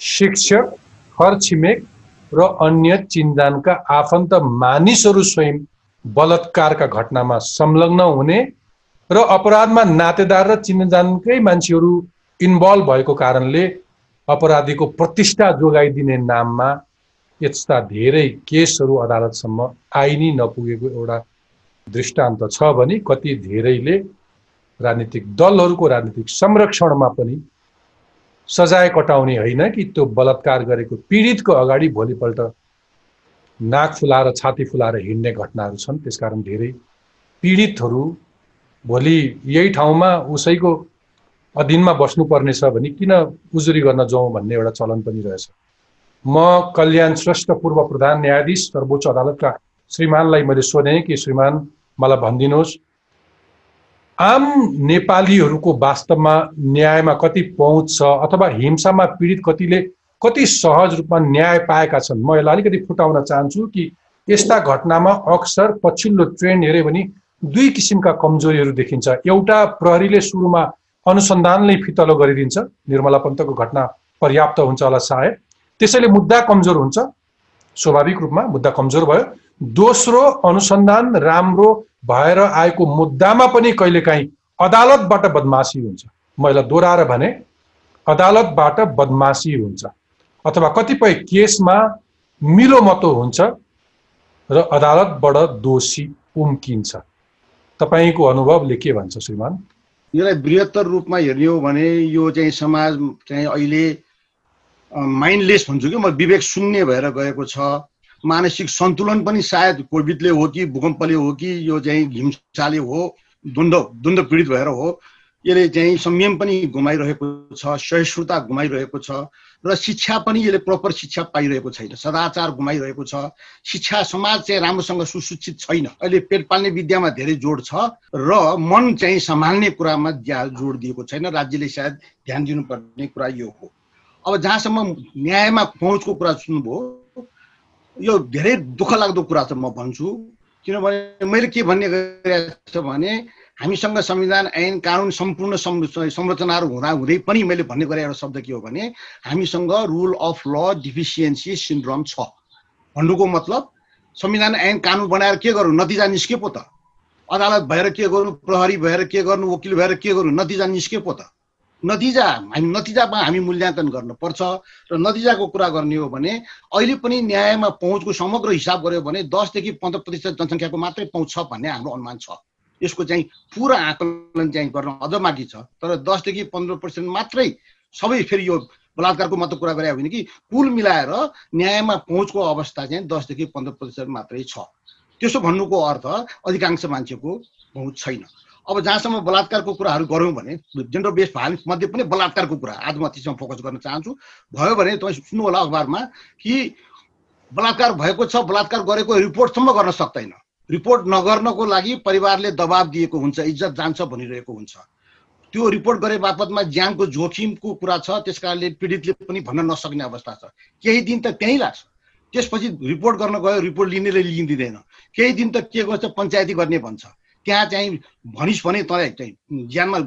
शिक्षक हर छिमेक र अन्य चिन्जानका आफन्त मानिसहरू स्वयं बलात्कारका घटनामा संलग्न हुने र अपराधमा नातेदार र चिन्जानकै मान्छेहरू इन्भल्भ भएको कारणले अपराधीको प्रतिष्ठा जोगाइदिने नाममा यस्ता धेरै केसहरू अदालतसम्म आइ नै नपुगेको एउटा दृष्टान्त छ भने कति धेरैले राजनीतिक दलहरूको राजनीतिक संरक्षणमा पनि सजाय कटाउने होइन कि त्यो बलात्कार गरेको पीडितको अगाडि भोलिपल्ट नाक फुलाएर छाती फुलाएर हिँड्ने घटनाहरू छन्। त्यसकारण धेरै पीडितहरू भोलि यही ठाउँमा उसैको अधीनमा बस्नुपर्ने छ भने किन उजुरी गर्न जाउँ भन्ने एउटा चलन पनि रहेछ। म कल्याण श्रेष्ठ पूर्व प्रधान न्यायाधीश सर्वोच्च अदालतका श्रीमानलाई मैले सोधेँ कि श्रीमान मलाई भनिदिनुहोस् आम नेपालीहरूको वास्तवमा न्यायमा कति पहुँच छ अथवा हिंसामा पीडित कतिले कति सहज रूपमा न्याय पाएका छन्? म यसलाई अलिकति फुटाउन चाहन्छु कि यस्ता घटनामा अक्सर पछिल्लो ट्रेन्ड हेऱ्यो भने दुई किसिमका कमजोरीहरू देखिन्छ। एउटा प्रहरीले सुरुमा अनुसन्धानले फितलो गरिदिन्छ। निर्मला पन्तको घटना पर्याप्त हुन्छ होला सायद। त्यसैले मुद्दा कमजोर हुन्छ। स्वाभाविक रूपमा मुद्दा कमजोर भयो। दोस्रो अनुसन्धान राम्रो भएर आएको मुद्दामा पनि कहिलेकाहीँ अदालतबाट बदमासी हुन्छ। मैले दोहोऱ्याएर भने अदालतबाट बदमासी हुन्छ। अथवा कतिपय केसमा मिलोमतो हुन्छ र अदालतबाट दोषी उम्किन्छ। तपाईँको अनुभवले के भन्छ श्रीमान। यसलाई बृहत्तर रूपमा हेर्ने हो भने यो चाहिँ समाज चाहिँ अहिले माइन्डलेस भन्छु कि म विवेक शून्य भएर गएको छ। मानसिक सन्तुलन पनि सायद कोभिडले हो कि भूकम्पले हो कि यो चाहिँ हिंसाले हो द्वन्द द्वन्द पीडित भएर हो यसले चाहिँ संयम पनि गुमाइरहेको छ सहिष्णुता गुमाइरहेको छ र शिक्षा पनि यसले प्रपर शिक्षा पाइरहेको छैन सदाचार गुमाइरहेको छ। शिक्षा समाज चाहिँ राम्रोसँग सुशिक्षित छैन। अहिले पेट पाल्ने विद्यामा धेरै जोड छ र मन चाहिँ सम्हाल्ने कुरामा जोड दिएको छैन। राज्यले सायद ध्यान दिनुपर्ने कुरा यो हो। अब जहाँसम्म न्यायमा पहुँचको कुरा सुन्नुभयो यो धेरै दुःख लाग्दो कुरा चाहिँ म भन्छु। किनभने मैले के भन्ने गरिरहेको छ भने हामीसँग संविधान ऐन कानुन सम्पूर्ण संरचनाहरू हुँदा हुँदै पनि मैले भन्ने गरे एउटा शब्द के हो भने हामीसँग rule of law deficiency syndrome छ। भन्नुको मतलब संविधान ऐन कानुन बनाएर के गर्नु? नतिजा निस्के पो त। अदालत भएर के गर्नु? प्रहरी भएर के गर्नु? वकिल भएर के गर्नु? नतिजा निस्के पो त। नतिजा हामी नतिजामा हामी मूल्याङ्कन गर्नुपर्छ र नतिजाको कुरा गर्ने हो भने अहिले पनि न्यायमा पहुँचको समग्र हिसाब गऱ्यो भने दसदेखि पन्ध्र प्रतिशत जनसङ्ख्याको मात्रै पहुँच छ भन्ने हाम्रो अनुमान छ। यसको चाहिँ पुरा आकलन चाहिँ गर्न अझ बाँकी छ। तर दसदेखि पन्ध्र पर्सेन्ट मात्रै सबै फेरि यो बलात्कारको मात्र कुरा गरे होइन कि कुल मिलाएर न्यायमा पहुँचको अवस्था चाहिँ दसदेखि पन्ध्र प्रतिशत मात्रै छ। त्यसो भन्नुको अर्थ अधिकांश मान्छेको पहुँच छैन। अब जहाँसम्म बलात्कारको कुराहरू गऱ्यौँ भने जेन्डर बेस भाइलेन्स मध्ये पनि बलात्कारको कुरा आज म त्यसमा फोकस गर्न चाहन्छु। भयो भने तपाईँ सुन्नु होला अखबारमा कि बलात्कार भएको छ बलात्कार गरेको रिपोर्टसम्म गर्न सक्दैन। रिपोर्ट नगर्नको लागि परिवारले दबाब दिएको हुन्छ इज्जत जान्छ भनिरहेको हुन्छ। त्यो रिपोर्ट गरे बापतमा ज्यानको जोखिमको कुरा छ त्यस कारणले पीडितले पनि भन्न नसक्ने अवस्था छ। केही दिन त त्यहीँ लाग्छ। त्यसपछि रिपोर्ट गर्न गयो रिपोर्ट लिनेले लिइदिँदैन। केही दिन त के गर्छ पञ्चायती गर्ने भन्छ। त्यहाँ चाहिँ भनिस् भने तँलाई चाहिँ ज्यानमा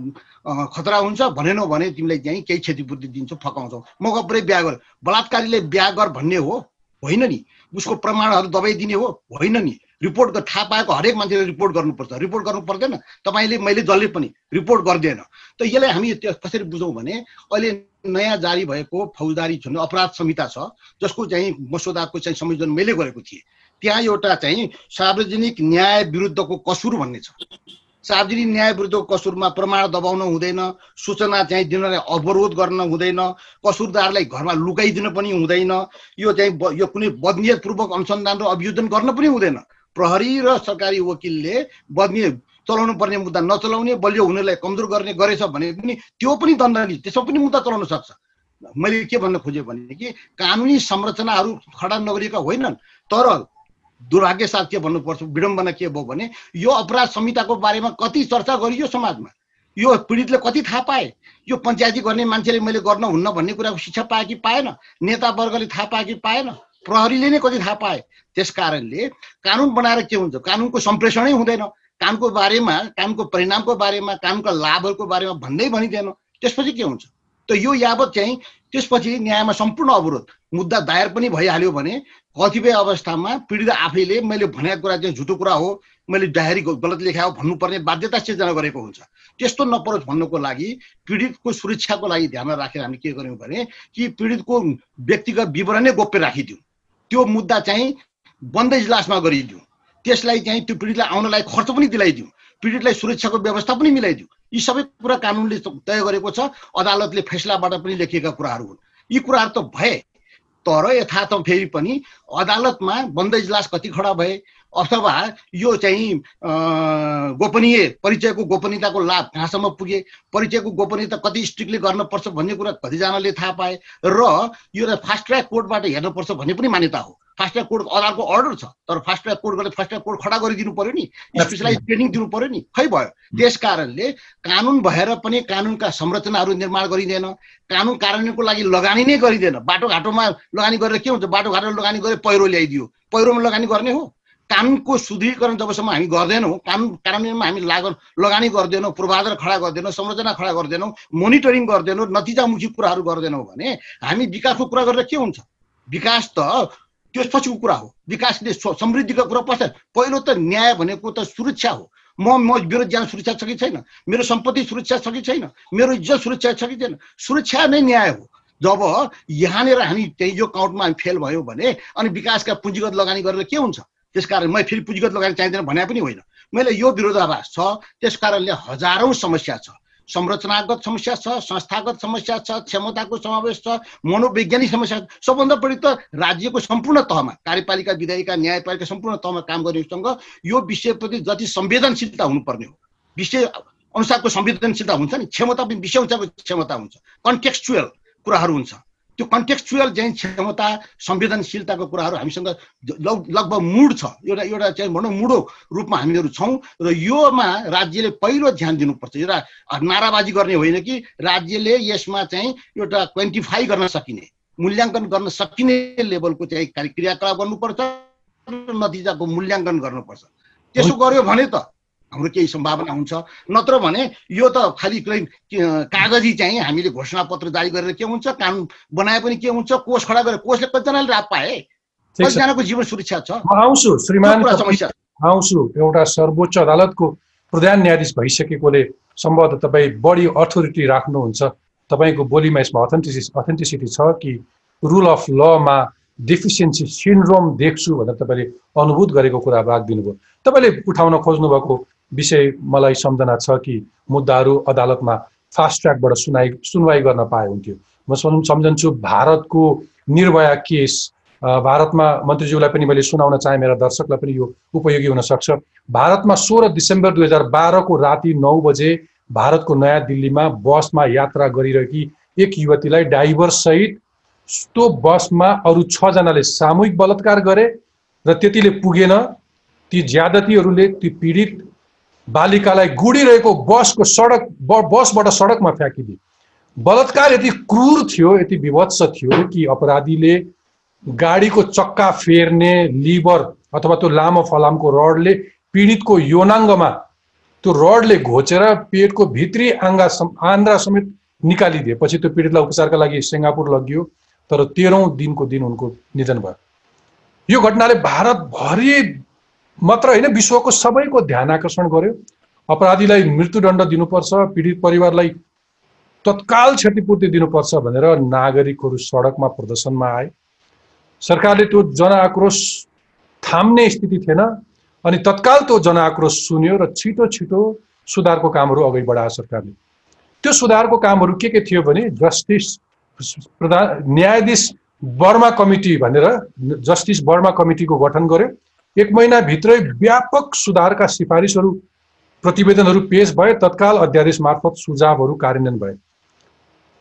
खतरा हुन्छ भनेनौ भने तिमीलाई चाहिँ केही क्षतिपूर्ति दिन्छौ फकाउँछौ। मौका पुरै बिहा गर। बलात्कारीले बिहा गर भन्ने हो होइन नि? उसको प्रमाणहरू दबाई दिने हो होइन नि? रिपोर्ट थाहा पाएको हरेक मान्छेले रिपोर्ट गर्नुपर्छ। रिपोर्ट गर्नु पर्दैन। तपाईँले मैले जसले पनि रिपोर्ट गर्दैन त यसलाई हामी कसरी बुझौँ भने अहिले नयाँ जारी भएको फौजदारी जुन अपराध संहिता छ जसको चाहिँ मसौदाको चाहिँ संयोजन मैले गरेको थिएँ। त्यहाँ एउटा चाहिँ सार्वजनिक न्याय विरुद्धको कसुर भन्ने छ। सार्वजनिक न्याय विरुद्धको कसुरमा प्रमाण दबाउन हुँदैन सूचना चाहिँ दिनलाई अवरोध गर्न हुँदैन कसुरदारलाई घरमा लुकाइदिन पनि हुँदैन यो चाहिँ यो कुनै बदनियतपूर्वक अनुसन्धान र अभियोजन गर्न पनि हुँदैन। प्रहरी र सरकारी वकिलले बदनियत चलाउनु पर्ने मुद्दा नचलाउने बलियो हुनेलाई कमजोर गर्ने गरेछ भने पनि त्यो पनि दण्डनीय त्यसमा पनि मुद्दा चलाउन सक्छ। मैले के भन्न खोजेँ भने कि कानुनी संरचनाहरू खडा नगरिएका होइनन् तर दुर्भाग्य साथ के भन्नुपर्छ विडम्बना के भयो भने यो अपराध संहिताको बारेमा कति चर्चा गरियो समाजमा? यो पीडितले कति थाहा पाए? यो पञ्चायती गर्ने मान्छेले मैले गर्न हुन्न भन्ने कुराको शिक्षा पाए कि पाएन? नेता वर्गले थाहा पाए कि पाएन? प्रहरीले नै कति थाहा पाए? त्यस कारणले कानुन बनाएर के हुन्छ? कानुनको सम्प्रेषणै हुँदैन। कामको बारेमा कामको परिणामको बारेमा कामका लाभहरूको बारेमा भन्दै भनिँदैन त्यसपछि के हुन्छ? त यो यावत चाहिँ त्यसपछि न्यायमा सम्पूर्ण अवरोध मुद्दा दायर पनि भइहाल्यो भने कतिपय अवस्थामा पीडित आफैले मैले भनेको कुरा चाहिँ झुटो कुरा हो मैले डायरी गलत लेखायो भन्नुपर्ने बाध्यता सिर्जना गरेको हुन्छ। त्यस्तो नपरोस् भन्नुको लागि पीडितको सुरक्षाको लागि ध्यानमा राखेर हामी के गर्यौँ भने कि पीडितको व्यक्तिगत विवरण नै गोप्य राखिदिउँ। त्यो मुद्दा चाहिँ बन्द इजलासमा गरिदिउँ। त्यसलाई चाहिँ त्यो पीडितलाई आउनलाई खर्च पनि दिलाइदिउँ। पीडितलाई सुरक्षाको व्यवस्था पनि मिलाइदिउँ। यी सबै कुरा कानुनले तय गरेको छ। अदालतले फैसलाबाट पनि लेखिएका कुराहरू हुन्। यी कुराहरू त भए तर यथार्थ फेरि पनि अदालतमा बन्द इजलास कति खडा भए अथवा यो चाहिँ गोपनीय परिचयको गोपनीयताको लाभ कहाँसम्म पुगे? परिचयको गोपनीयता कति स्ट्रिक्टली गर्नुपर्छ भन्ने कुरा कतिजनाले थाहा पाए र यो फास्ट ट्र्याक कोर्टबाट हेर्नुपर्छ भन्ने पनि मान्यता हो। फास्ट ट्र्याक कोर्ट अदालतको अर्डर छ तर फास्ट ट्र्याक कोर्ट गरेर फास्ट ट्र्याक कोर्ट खडा गरिदिनु पर्यो नि। स्पेसलाइज ट्रेनिङ दिनु पर्यो नि। खै भयो? त्यस कारणले कानुन भएर पनि कानुनका संरचनाहरू निर्माण गरिँदैन। कानुन कार्यान्वयनको लागि लगानी नै गरिँदैन। बाटोघाटोमा लगानी गरेर के हुन्छ? बाटोघाटो लगानी गरेर पहिरो ल्याइदियो। पहिरोमा लगानी गर्ने हो। कानुनको सुदृढीकरण जबसम्म हामी गर्दैनौँ कानुन कार्यान्वयनमा हामी लाग लगानी गर्दैनौँ पूर्वाधार खडा गर्दैनौँ संरचना खडा गर्दैनौँ मोनिटरिङ गर्दैनौँ नतिजामुखी कुराहरू गर्दैनौँ भने हामी विकासको कुरा गरेर के हुन्छ? विकास त त्यसपछिको कुरा हो। विकासले समृद्धिको कुरा पर्छ पहिलो त न्याय भनेको त सुरक्षा हो। म म मेरो ज्यान सुरक्षा छ कि छैन? मेरो सम्पत्ति सुरक्षा छ कि छैन? मेरो इज्जत सुरक्षा छ कि छैन? सुरक्षा नै न्याय हो। जब यहाँनिर हामी त्यही जो काउन्टमा हामी फेल भयो भने अनि विकासका पुँजीगत लगानी गरेर के हुन्छ? त्यसकारण मैले फेरि पुँजीगत लगानी चाहिँदैन भने पनि होइन। मैले यो विरोधाभास छ त्यस कारणले हजारौँ समस्या छ। संरचनागत समस्या छ संस्थागत समस्या छ क्षमताको समावेश छ मनोवैज्ञानिक समस्या सबभन्दा बढी त राज्यको सम्पूर्ण तहमा कार्यपालिका विधायिका न्यायपालिका सम्पूर्ण तहमा काम गर्नेसँग यो विषयप्रति जति संवेदनशीलता हुनुपर्ने हो विषय अनुसारको संवेदनशीलता हुन्छ नि। क्षमता पनि विषय अनुसारको क्षमता हुन्छ। कन्टेक्चुअल कुराहरू हुन्छ। त्यो कन्टेक्चुअल चाहिँ क्षमता संवेदनशीलताको कुराहरू हामीसँग लगभग मुड छ। एउटा एउटा चाहिँ भनौँ मुडो रूपमा हामीहरू छौँ र योमा राज्यले पहिलो ध्यान दिनुपर्छ। एउटा नाराबाजी गर्ने होइन कि राज्यले यसमा चाहिँ एउटा क्वान्टिफाई गर्न सकिने मूल्याङ्कन गर्न सकिने लेभलको चाहिँ क्रियाकलाप गर्नुपर्छ नतिजाको मूल्याङ्कन गर्नुपर्छ। त्यसो गर्यो भने त हाम्रो केही सम्भावना हुन्छ। नत्र भने यो त खालि कागजी चाहिँ हामीले घोषणा पत्र जारी गरेर के हुन्छ कानुन बनाए पनि के हुन्छ कोष खडा गरेर कोषले कतिजनाले राप पाए? कतिजनाको जीवन सुरक्षा छ? आउँछु श्रीमान आउँछु एउटा सर्वोच्च अदालतको प्रधान न्यायाधीश भइसकेकोले सम्भवतः तपाईँ बढी अथोरिटी राख्नुहुन्छ। तपाईँको बोलीमा यसमा अथेन्टिसिस अथेन्टिसिटी छ कि रुल अफ लमा डेफिसियन्सी सिन्ड्रोम देख्छु भनेर तपाईँले अनुभूत गरेको कुरा राखिदिनु भयो तपाईँले उठाउन खोज्नुभएको विषय मलाई सम्झना छ कि मुद्दाहरू अदालतमा फास्ट ट्र्याकबाट सुनाइ सुनवाई गर्न पाए हुन्थ्यो म सम्झन्छु भारतको निर्भया केस भारतमा मन्त्रीज्यूलाई पनि मैले सुनाउन चाहेँ मेरा दर्शकलाई पनि यो उपयोगी हुनसक्छ भारतमा सोह्र डिसेम्बर दुई हजार बाह्रको राति नौ बजे भारतको नयाँ दिल्लीमा बसमा यात्रा गरिरहेकी एक युवतीलाई ड्राइभरसहित त्यो बसमा अरू छजनाले सामूहिक बलात्कार गरे र त्यतिले पुगेन। ती ज्यादतीहरूले ती पीडित बालिकालाई गुडिरहेको बसको सडक बसबाट सडकमा फ्याँकिदिए। बलात्कार यति क्रूर थियो यति विभत्स थियो कि अपराधीले गाडीको चक्का फेर्ने लिभर अथवा त्यो लामो फलामको रडले पीडितको योनाङ्गमा त्यो रडले घोचेर पेटको भित्री आङ्गा आन्द्रा समेत निकालिदिए। पछि त्यो पीडितलाई उपचारका लागि सिङ्गापुर लगियो तर तेह्रौँ दिनको दिन उनको निधन भयो। यो घटनाले भारतभरि मात्र होइन विश्वको सबैको ध्यान आकर्षण गर्यो। अपराधीलाई मृत्युदण्ड दिनुपर्छ पीडित परिवारलाई तत्काल क्षतिपूर्ति दिनुपर्छ भनेर नागरिकहरू सडकमा प्रदर्शनमा आए। सरकारले त्यो जनआक्रोश थाम्ने स्थिति थिएन अनि तत्काल त्यो जनआक्रोश सुन्यो र छिटो छिटो सुधारको कामहरू अगाडि बढायो सरकारले। त्यो सुधारको कामहरू के के थियो भने जस्टिस प्रधान न्यायाधीश बर्मा कमिटी भनेर जस्टिस बर्मा कमिटीको गठन गर्यो। एक महिनाभित्रै व्यापक सुधारका सिफारिसहरू प्रतिवेदनहरू पेश भए तत्काल अध्यादेश मार्फत सुझावहरू कार्यान्वयन भए।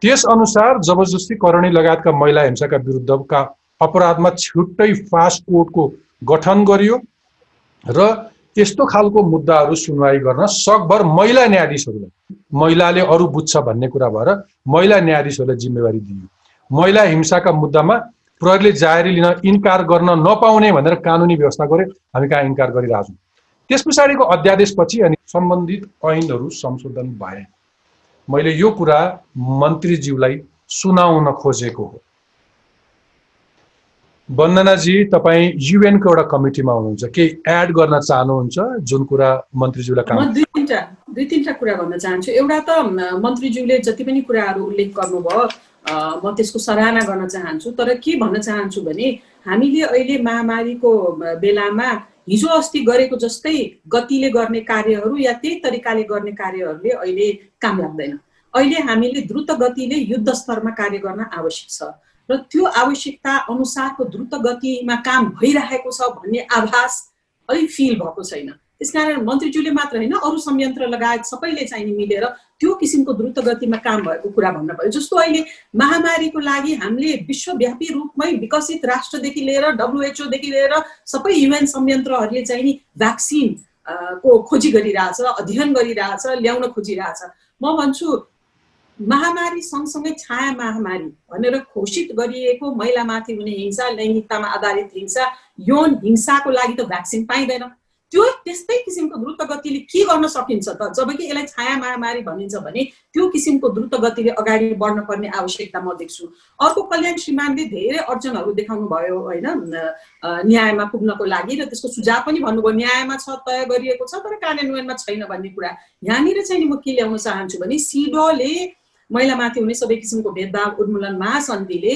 त्यसअनुसार जबरजस्ती करणी लगायतका महिला हिंसाका विरुद्धका अपराधमा छुट्टै फास्ट कोर्टको गठन गरियो र यस्तो खालको मुद्दाहरू सुनवाई गर्न सकभर महिला न्यायाधीशहरूलाई महिलाले अरू बुझ्छ भन्ने कुरा भएर महिला न्यायाधीशहरूलाई जिम्मेवारी दिइयो महिला हिंसाका मुद्दामा प्रहरीले जाहेरी लिन इन्कार गर्न नपाउने भनेर कानुनी व्यवस्था गर्यो हामी कहाँ इन्कार गरिरहेछौँ त्यस पछाडिको अध्यादेशपछि अनि सम्बन्धित ऐनहरू संशोधन भए। मैले यो कुरा मन्त्रीज्यूलाई सुनाउन खोजेको हो। वन्दनाजी तपाईँ युएनको एउटा कमिटीमा हुनुहुन्छ। केही एड गर्न चाहनुहुन्छ? जुन कुरा मन्त्रीज्यूलाई काम दुई तिनवटा दुई तिनवटा कुरा भन्न चाहन्छु। एउटा त मन्त्रीज्यूले जति पनि कुराहरू उल्लेख गर्नुभयो म त्यसको सराहना गर्न चाहन्छु। तर के भन्न चाहन्छु भने हामीले अहिले महामारीको बेलामा हिजो अस्ति गरेको जस्तै गतिले गर्ने कार्यहरू या त्यही तरिकाले गर्ने कार्यहरूले अहिले काम लाग्दैन। अहिले हामीले द्रुत गतिले युद्ध स्तरमा कार्य गर्न आवश्यक छ। र त्यो आवश्यकता अनुसारको द्रुत गतिमा काम भइरहेको छ भन्ने आभास अलिक फिल भएको छैन। त्यसकारण मन्त्रीज्यूले मात्र होइन अरू संयन्त्र लगायत सबैले चाहिँ मिलेर त्यो किसिमको द्रुत गतिमा काम भएको कुरा भन्न पर्यो जस्तो अहिले महामारीको लागि हामीले विश्वव्यापी रूपमै विकसित राष्ट्रदेखि लिएर डब्लुएचओदेखि लिएर सबै युएन संयन्त्रहरूले चाहिँ नि भ्याक्सिन को खोजी गरिरहेछ अध्ययन गरिरहेछ ल्याउन खोजिरहेछ। म भन्छु महामारी सँगसँगै छाया महामारी भनेर घोषित गरिएको महिलामाथि हुने हिंसा लैङ्गिकतामा आधारित हिंसा यौन हिंसाको लागि त भ्याक्सिन पाइँदैन। त्यो त्यस्तै किसिमको द्रुत गतिले के गर्न सकिन्छ त? जबकि यसलाई छाया महामारी भनिन्छ भने त्यो किसिमको द्रुत गतिले अगाडि बढ्न पर्ने आवश्यकता म देख्छु। अर्को कल्याण श्रीमानले धेरै अडचनहरू देखाउनु भयो होइन? न्यायमा पुग्नको लागि र त्यसको सुझाव पनि भन्नुभयो। न्यायमा छ तय गरिएको छ तर कार्यान्वयनमा छैन भन्ने कुरा। यहाँनिर चाहिँ म के ल्याउन चाहन्छु भने सिडोले महिलामाथि हुने सबै किसिमको भेदभाव उन्मूलन महासन्धिले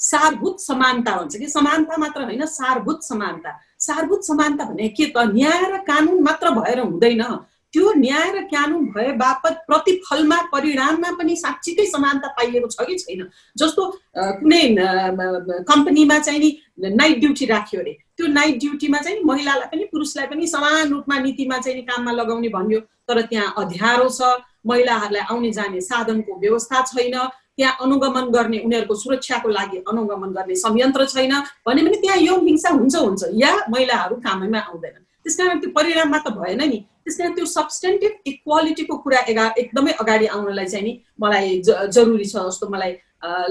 सारभूत समानता भन्छ कि समानता मात्र होइन सारभूत समानता। सारभूत समानता भने के त? न्याय र कानुन मात्र भएर हुँदैन। त्यो न्याय र कानुन भए बापत प्रतिफलमा परिणाममा पनि साँच्चीकै समानता पाइएको छ कि छैन? जस्तो कुनै कम्पनीमा चाहिँ नि नाइट ड्युटी राख्यो अरे। त्यो नाइट ड्युटीमा चाहिँ महिलालाई पनि पुरुषलाई पनि समान रूपमा नीतिमा चाहिँ काममा लगाउने भन्यो। तर त्यहाँ अध्यारो छ। महिलाहरूलाई आउने जाने साधनको व्यवस्था छैन। त्यहाँ अनुगमन गर्ने उनीहरूको सुरक्षाको लागि अनुगमन गर्ने संयन्त्र छैन भने पनि त्यहाँ यौन हिंसा हुन्छ हुन्छ। या महिलाहरू कामैमा आउँदैनन्। त्यस कारण त्यो परिणाममा त भएन नि। त्यस कारण त्यो सब्सटेन्टिभ इक्वालिटीको कुरा एगा एकदमै अगाडि आउनलाई चाहिँ नि मलाई जरुरी छ जस्तो मलाई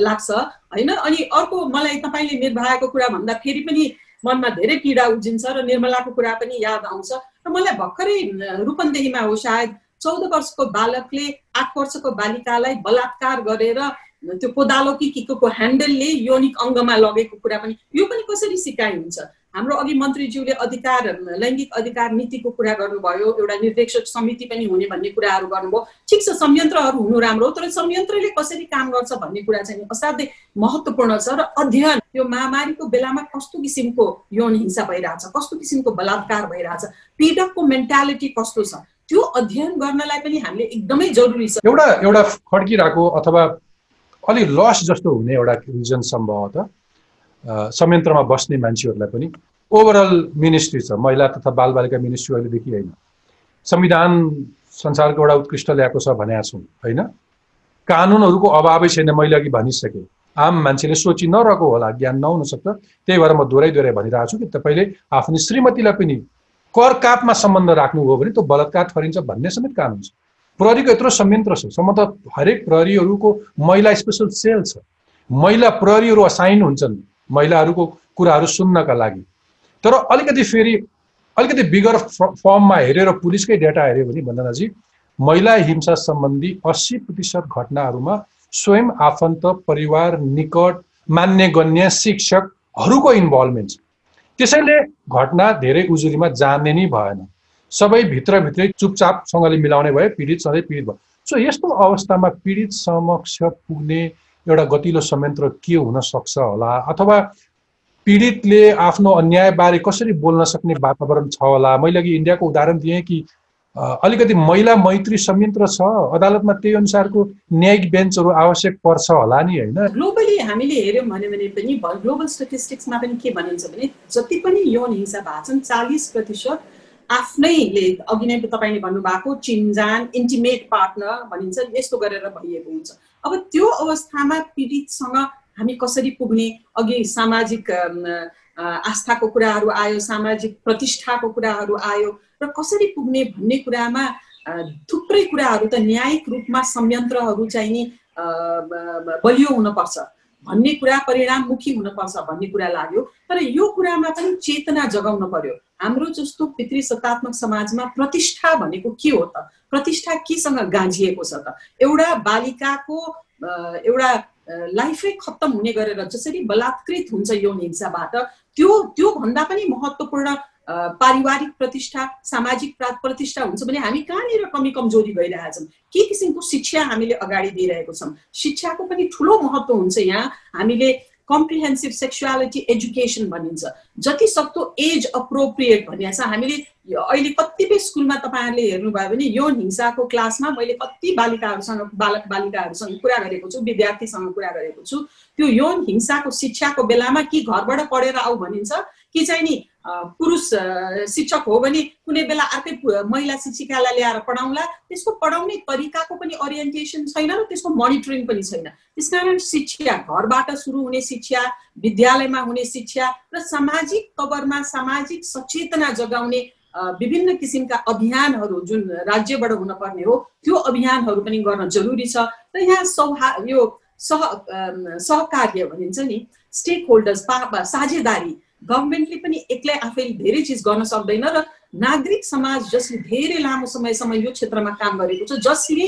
लाग्छ होइन? अनि अर्को मलाई तपाईँले निर्वाहको कुरा भन्दा फेरि पनि मनमा धेरै पीडा उब्जिन्छ र निर्मलाको कुरा पनि याद आउँछ। र मलाई भर्खरै रूपन्देहीमा हो सायद। चौध वर्षको बालकले आठ वर्षको बालिकालाई बलात्कार गरेर त्यो कोदालो कि किको ह्यान्डलले योनिक अङ्गमा लगेको कुरा पनि यो पनि कसरी सिकाइ हुन्छ? हाम्रो अघि मन्त्रीज्यूले अधिकार लैङ्गिक अधिकार नीतिको कुरा गर्नुभयो एउटा निर्देशक समिति पनि हुने भन्ने कुराहरू गर्नुभयो। ठिक छ संयन्त्रहरू हुनु राम्रो तर संयन्त्रले कसरी काम गर्छ भन्ने कुरा चाहिँ असाध्यै महत्त्वपूर्ण छ र अध्ययन यो महामारीको बेलामा कस्तो किसिमको यौन हिंसा भइरहेछ कस्तो किसिमको बलात्कार भइरहेछ पीडकको मेन्टालिटी कस्तो छ? त्यो अध्ययन गर्नलाई पनि हामीले एकदमै जरुरी छ। एउटा एउटा फड्किरहेको अथवा अलिक लस जस्तो हुने एउटा रिजन सम्भवतः संयन्त्रमा बस्ने मान्छेहरूलाई पनि ओभरअल मिनिस्ट्री छ महिला तथा बालबालिका मिनिस्ट्री अहिलेदेखि होइन। संविधान संसारको एउटा उत्कृष्ट ल्याएको छ भनेका छौँ होइन? कानुनहरूको अभावै छैन मैले अघि भनिसकेँ। आम मान्छेले सोचि नरहेको होला ज्ञान नहुन सक्छ। त्यही भएर म दोहोऱ्याइ दोहोऱ्याइ भनिरहेको छु कि तपाईँले आफ्नो श्रीमतीलाई पनि कर कापमा सम्बन्ध राख्नुभयो भने त्यो बलात्कार ठरिन्छ भन्ने समेत कानुन छ। प्रहरीको यत्रो संयन्त्र छ। सम्म त हरेक प्रहरीहरूको महिला स्पेसल सेल छ। महिला प्रहरीहरू असाइन हुन्छन् महिलाहरूको कुराहरू सुन्नका लागि। तर अलिकति फेरि अलिकति बिगर फर्ममा हेरेर पुलिसकै डेटा हेऱ्यो भने वन्दनाजी महिला हिंसा सम्बन्धी अस्सी प्रतिशत घटनाहरूमा स्वयं आफन्त परिवार निकट मान्य गण्य शिक्षकहरूको इन्भल्भमेन्ट छ। त्यसैले घटना धेरै उजुरीमा जाने नै भएन। सबै भित्रभित्रै चुपचापसँगले मिलाउने भयो पीडित सधैँ पीडित भयो। सो यस्तो अवस्थामा पीडित समक्ष पुग्ने एउटा गतिलो संयन्त्र के हुन सक्छ होला? अथवा पीडितले आफ्नो अन्यायबारे कसरी बोल्न सक्ने वातावरण छ होला? मैले अघि इन्डियाको उदाहरण दिएँ कि अलिकति महिला मैत्री संयन्त्र छ। अदालतमा त्यही अनुसारको न्यायिक बेन्चहरू आवश्यक पर्छ होला नि होइन? ग्लोबली हामीले हेऱ्यौँ भने पनि ग्लोबल स्टेटिस्टिक्समा पनि के भनिन्छ भने जति पनि यौन हिंसा भएको छन् चालिस प्रतिशत आफ्नैले अघि नै तपाईँले भन्नुभएको चिन्जान इन्टिमेट पार्टनर भनिन्छ यस्तो गरेर भइएको हुन्छ। अब त्यो अवस्थामा पीडितसँग हामी कसरी पुग्ने अघि सामाजिक आस्थाको कुराहरू आयो सामाजिक प्रतिष्ठाको कुराहरू आयो र कसरी पुग्ने भन्ने कुरामा थुप्रै कुराहरू त न्यायिक रूपमा संयन्त्रहरू चाहिँ नि बलियो हुनपर्छ। भन्ने कुरा परिणाममुखी हुनपर्छ भन्ने कुरा लाग्यो। तर यो कुरामा पनि चेतना जगाउन पर्यो। हाम्रो जस्तो पितृ सत्तात्मक समाजमा प्रतिष्ठा भनेको के हो त? प्रतिष्ठा केसँग गाँजिएको छ त? एउटा बालिकाको एउटा लाइफै खत्तम हुने गरेर जसरी बलात्कृत हुन्छ यौन हिंसाबाट त्यो त्यो भन्दा पनि महत्त्वपूर्ण पारिवारिक प्रतिष्ठा सामाजिक प्रतिष्ठा हुन्छ भने हामी कहाँनिर कमी कमजोरी गइरहेछौँ के किसिमको शिक्षा हामीले अगाडि दिइरहेको छौँ? शिक्षाको पनि ठुलो महत्त्व हुन्छ यहाँ। हामीले कम्प्रिहेन्सिभ सेक्सुअलिटी एजुकेसन भनिन्छ। जति सक्दो एज अप्रोप्रिएट छ हामीले अहिले कतिपय स्कुलमा तपाईँहरूले हेर्नुभयो भने यौन हिंसाको क्लासमा मैले कति बालिकाहरूसँग बालक बालिकाहरूसँग कुरा गरेको छु विद्यार्थीसँग कुरा गरेको छु। त्यो यौन हिंसाको शिक्षाको बेलामा कि घरबाट पढेर आऊ भनिन्छ कि चाहिँ नि पुरुष शिक्षक हो भने कुनै बेला अर्कै महिला शिक्षिकालाई ल्याएर पढाउँला त्यसको पढाउने तरिकाको पनि ओरिएन्टेसन छैन र त्यसको मोनिटरिङ पनि छैन। त्यसकारण शिक्षा घरबाट सुरु हुने शिक्षा विद्यालयमा हुने शिक्षा र सामाजिक तवरमा सामाजिक सचेतना जगाउने विभिन्न किसिमका अभियानहरू जुन राज्यबाट हुनपर्ने हो त्यो अभियानहरू पनि गर्न जरुरी छ। र यहाँ सौहा यो सह सहकार्य भनिन्छ नि स्टेक होल्डर्स साझेदारी गभर्मेन्टले पनि एक्लै आफै धेरै चिज गर्न सक्दैन र नागरिक समाज जसले धेरै लामो समयसम्म यो क्षेत्रमा काम गरेको छ जसले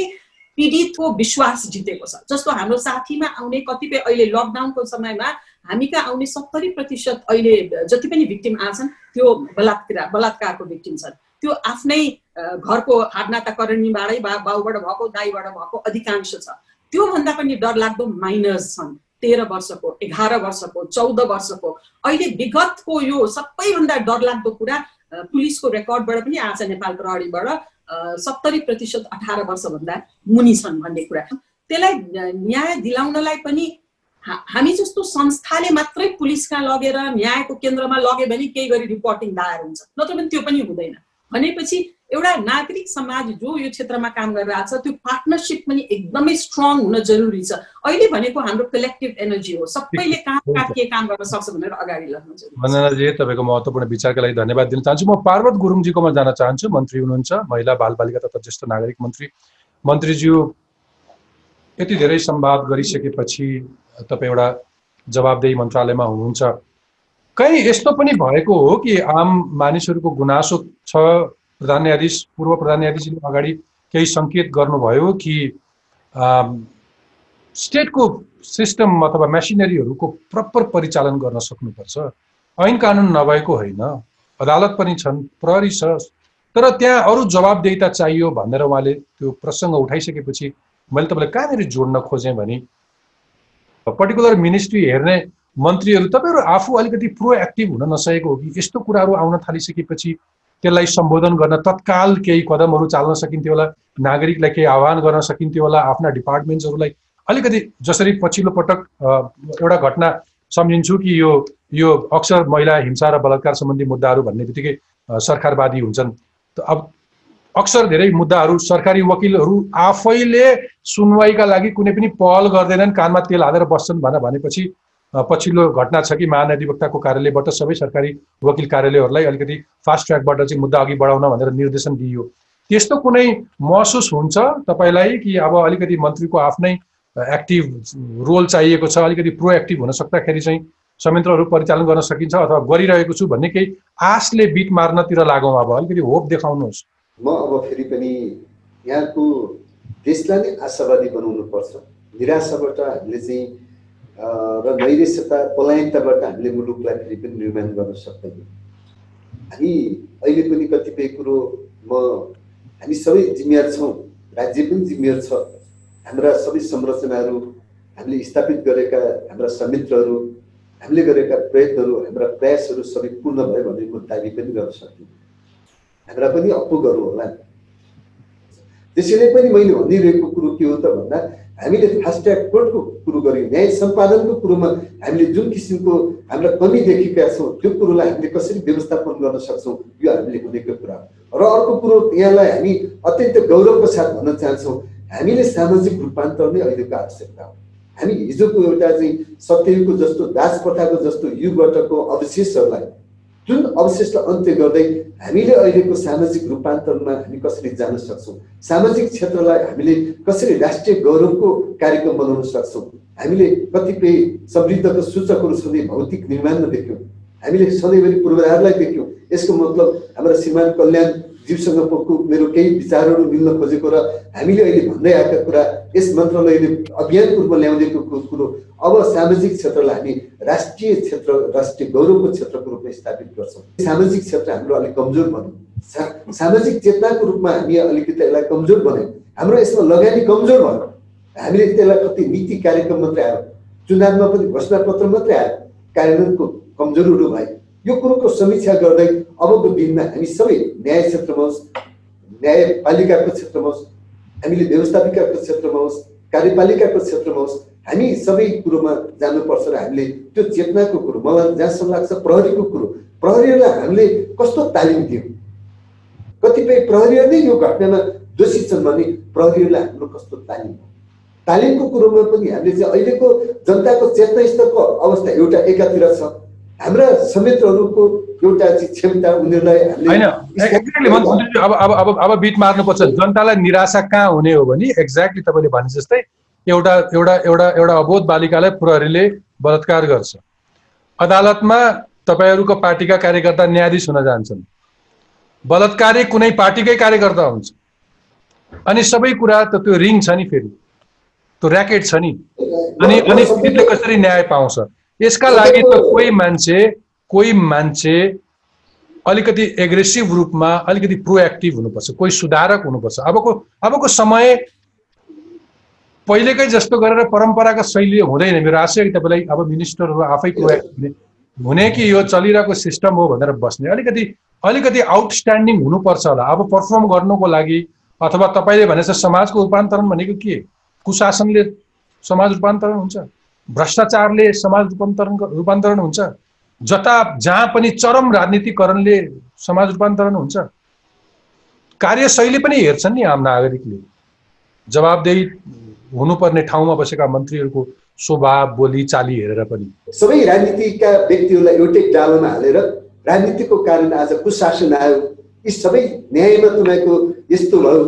पीडितको विश्वास जितेको छ। जस्तो हाम्रो साथीमा आउने कतिपय अहिले लकडाउनको समयमा हामी कहाँ आउने सत्तरी प्रतिशत अहिले जति पनि भिक्टिम आछन् त्यो बलात्कार बलात्कारको भिक्टिम छन्। त्यो आफ्नै घरको हाडनाताकरणीबाटै बा बाउबाट भएको दाईबाट भएको अधिकांश छ। त्योभन्दा पनि डरलाग्दो माइनर्स छन्। तेह्र वर्षको एघार वर्षको चौध वर्षको। अहिले विगतको यो सबैभन्दा डरलाग्दो कुरा पुलिसको रेकर्डबाट पनि छ नेपाल प्रहरीबाट सत्तरी प्रतिशत अठार वर्षभन्दा मुनि छन् भन्ने कुरा। त्यसलाई न्याय दिलाउनलाई पनि हामी जस्तो संस्थाले मात्रै पुलिसका लगेर न्यायको केन्द्रमा लग्यो भने केही गरी रिपोर्टिङ दायर हुन्छ। नत्र भने त्यो पनि हुँदैन। भनेपछि एउटा नागरिक समाज जो यो क्षेत्रमा काम गरिरहेको छ त्यो पार्टनरसिप पनि एकदमै स्ट्रङ हुन जरुरी छ। अहिले भनेको हाम्रो कलेक्टिभ एनर्जी हो। सबैले कहाँ कहाँ के काम गर्न सक्छ भनेर अगाडि लग्न। वन्दनाजी तपाईँको महत्त्वपूर्ण विचारका लागि धन्यवाद दिन चाहन्छु। म पार्वत गुरुङजीकोमा जान चाहन्छु। मन्त्री हुनुहुन्छ महिला बालबालिका तथा ज्येष्ठ नागरिक मन्त्री। मन्त्रीज्यू यति धेरै संवाद गरिसकेपछि तपाईँ एउटा जवाबदेही मन्त्रालयमा हुनुहुन्छ। कहीँ यस्तो पनि भएको हो कि आम मानिसहरूको गुनासो छ? प्रधान न्यायाधीश पूर्व प्रधान न्यायाधीशले अगाडि केही सङ्केत गर्नुभयो कि स्टेटको सिस्टम अथवा मेसिनरीहरूको प्रपर परिचालन गर्न सक्नुपर्छ? ऐन कानुन नभएको होइन। अदालत पनि छन् प्रहरी छ। तर त्यहाँ अरू जवाबदेहिता चाहियो भनेर उहाँले त्यो प्रसङ्ग उठाइसकेपछि मैले तपाईँलाई कहाँनिर जोड्न खोजेँ भने? पर्टिकुलर मिनिस्ट्री हेर्ने मन्त्रीहरू तपाईँहरू आफू अलिकति प्रोएक्टिभ हुन नसकेको हो कि? यस्तो कुराहरू आउन थालिसकेपछि त्यसलाई सम्बोधन गर्न तत्काल केही कदमहरू चाल्न सकिन्थ्यो होला? नागरिकलाई केही आह्वान गर्न सकिन्थ्यो होला? आफ्ना डिपार्टमेन्ट्सहरूलाई अलिकति जसरी पछिल्लो पटक एउटा घटना सम्झिन्छु कि यो यो अक्सर महिला हिंसा र बलात्कार सम्बन्धी मुद्दाहरू भन्ने बित्तिकै सरकारवादी हुन्छन्। अब अक्सर धेरै मुद्दाहरू सरकारी वकिलहरू आफैले सुनवाईका लागि कुनै पनि पहल गर्दैनन् कानमा तेल हालेर बस्छन् भनेर भनेपछि पछिल्लो घटना छ कि महाधिवक्ताको कार्यालयबाट सबै सरकारी वकिल कार्यालयहरूलाई अलिकति फास्ट ट्र्याकबाट चाहिँ मुद्दा अघि बढाउन भनेर निर्देशन दिइयो। त्यस्तो कुनै महसुस हुन्छ तपाईँलाई कि अब अलिकति मन्त्रीको आफ्नै एक्टिभ रोल चाहिएको छ अलिकति प्रोएक्टिभ हुन सक्दाखेरि चाहिँ संयन्त्रहरू परिचालन गर्न सकिन्छ अथवा गरिरहेको छु भन्ने केही आशले बिट मार्नतिर लागौँ अब अलिकति होप देखाउनुहोस्। म अब फेरि पनि यहाँको देशलाई नै आशावादी बनाउनु पर्छ निराशाबाट हामीले चाहिँ र नैरेश्यता पलायनताबाट हामीले मुलुकलाई फेरि पनि निर्माण गर्न सक्दैनौँ। हामी अहिले पनि कतिपय कुरो म हामी सबै जिम्मेवार छौँ राज्य पनि जिम्मेवार छ। हाम्रा सबै संरचनाहरू हामीले स्थापित गरेका हाम्रा संयन्त्रहरू हामीले गरेका प्रयत्नहरू हाम्रा प्रयासहरू सबै पूर्ण भयो भने म दाबी पनि गर्न सक्दिनँ। हाम्रा पनि अपुगहरू होला। त्यसैले पनि मैले भनिरहेको कुरो के हो त भन्दा हामीले फास्ट ट्र्याक कोर्टको कुरो गऱ्यौँ। न्याय सम्पादनको कुरोमा हामीले जुन किसिमको हाम्रा कमी देखेका छौँ त्यो कुरोलाई हामीले कसरी व्यवस्थापन गर्न सक्छौँ यो हामीले भनेको कुरा र अर्को कुरो यहाँलाई हामी अत्यन्त गौरवको साथ भन्न चाहन्छौँ हामीले सामाजिक रूपान्तरण नै अहिलेको आवश्यकता हो। हामी हिजोको एउटा चाहिँ सत्ययुगको जस्तो दास प्रथाको जस्तो युगबाटको अवशेषहरूलाई जुन अवशेषलाई अन्त्य गर्दै हामीले अहिलेको सामाजिक रूपान्तरणमा हामी कसरी जान सक्छौँ? सामाजिक क्षेत्रलाई हामीले कसरी राष्ट्रिय गौरवको कार्यक्रम बनाउन सक्छौँ? हामीले कतिपय समृद्धको सूचकहरू सधैँ भौतिक निर्माणमा देख्यौँ। हामीले सधैँभरि पूर्वाधारलाई देख्यौँ। यसको मतलब हाम्रा श्रीमान कल्याण जीवसँग मेरो केही विचारहरू मिल्न खोजेको र हामीले अहिले भन्दै आएका कुरा यस मन्त्रालयले अभियानको रूपमा ल्याउँदैको कुरो। अब सामाजिक क्षेत्रलाई हामी राष्ट्रिय क्षेत्र राष्ट्रिय गौरवको क्षेत्रको रूपमा स्थापित गर्छौँ। सामाजिक क्षेत्र हाम्रो अलिक कमजोर भन्यो सामाजिक चेतनाको रूपमा हामी अलिकति यसलाई कमजोर बनायौँ हाम्रो यसमा लगानी कमजोर भयो। हामीले त्यसलाई कति नीति कार्यक्रम मात्रै आयो। चुनावमा पनि घोषणापत्र मात्रै आयो। कार्यान्वयनको कमजोरहरू भए यो कुरोको समीक्षा गर्दै अबको दिनमा हामी सबै न्याय क्षेत्रमा होस् न्यायपालिकाको क्षेत्रमा होस् हामीले व्यवस्थापिकाको क्षेत्रमा होस् कार्यपालिकाको क्षेत्रमा होस् हामी सबै कुरोमा जानुपर्छ र हामीले त्यो चेतनाको कुरो मलाई जहाँसम्म लाग्छ प्रहरीको कुरो प्रहरीलाई हामीले कस्तो तालिम दियौँ कतिपय प्रहरीहरू नै यो घटनामा दोषी छन् भने प्रहरीहरूलाई हाम्रो कस्तो तालिम हो तालिमको कुरोमा पनि हामीले चाहिँ अहिलेको जनताको चेतना स्तरको अवस्था एउटा एकातिर छ हाम्रा संयन्त्रहरूको एउटा क्षमता उनीहरूलाई अब अब अब अब बिट मार्नुपर्छ जनतालाई निराशा कहाँ हुने हो भने एक्ज्याक्टली तपाईँले भने जस्तै एउटा एउटा एउटा एउटा अबोध बालिकालाई प्रहरीले बलात्कार गर्छ। अदालतमा तपाईँहरूको पार्टीका कार्यकर्ता न्यायाधीश हुन जान्छन्। बलात्कारी कुनै पार्टीकै कार्यकर्ता हुन्छ। अनि सबै कुरा त त्यो रिङ छ नि फेरि। त्यो ऱ्याकेट छ नि। अनि अनि पीडितले कसरी न्याय पाउँछ? यसका लागि त कोही मान्छे कोही मान्छे अलिकति एग्रेसिभ रूपमा अलिकति प्रोएक्टिभ हुनुपर्छ कोही सुधारक हुनुपर्छ। अबको अबको समय पहिलेकै जस्तो गरेर परम्परागत शैली हुँदैन। मेरो आशय तपाईँलाई अब मिनिस्टरहरू आफै प्रोएक्टिभ हुने कि यो चलिरहेको सिस्टम हो भनेर बस्ने। अलिकति अलिकति आउटस्ट्यान्डिङ हुनुपर्छ होला। अब पर्फर्म गर्नुको लागि अथवा तपाईँले भने जस्तो समाजको रूपान्तरण भनेको के? कुशासनले समाज रूपान्तरण हुन्छ। भ्रष्टाचारले समाज रूपान्तरण रूपान्तरण हुन्छ। जता जहाँ पनि चरम राजनीतिकरणले समाज रूपान्तरण हुन्छ कार्यशैली पनि हेर्छन् नि आम नागरिकले। जवाबदेही हुनुपर्ने ठाउँमा बसेका मन्त्रीहरूको स्वभाव बोली चाली हेरेर पनि। सबै राजनीतिका व्यक्तिहरूलाई एउटै डालोमा हालेर राजनीतिको कारण आज कुशासन आयो। यी सबै न्यायमा तपाईँको यस्तो भयो।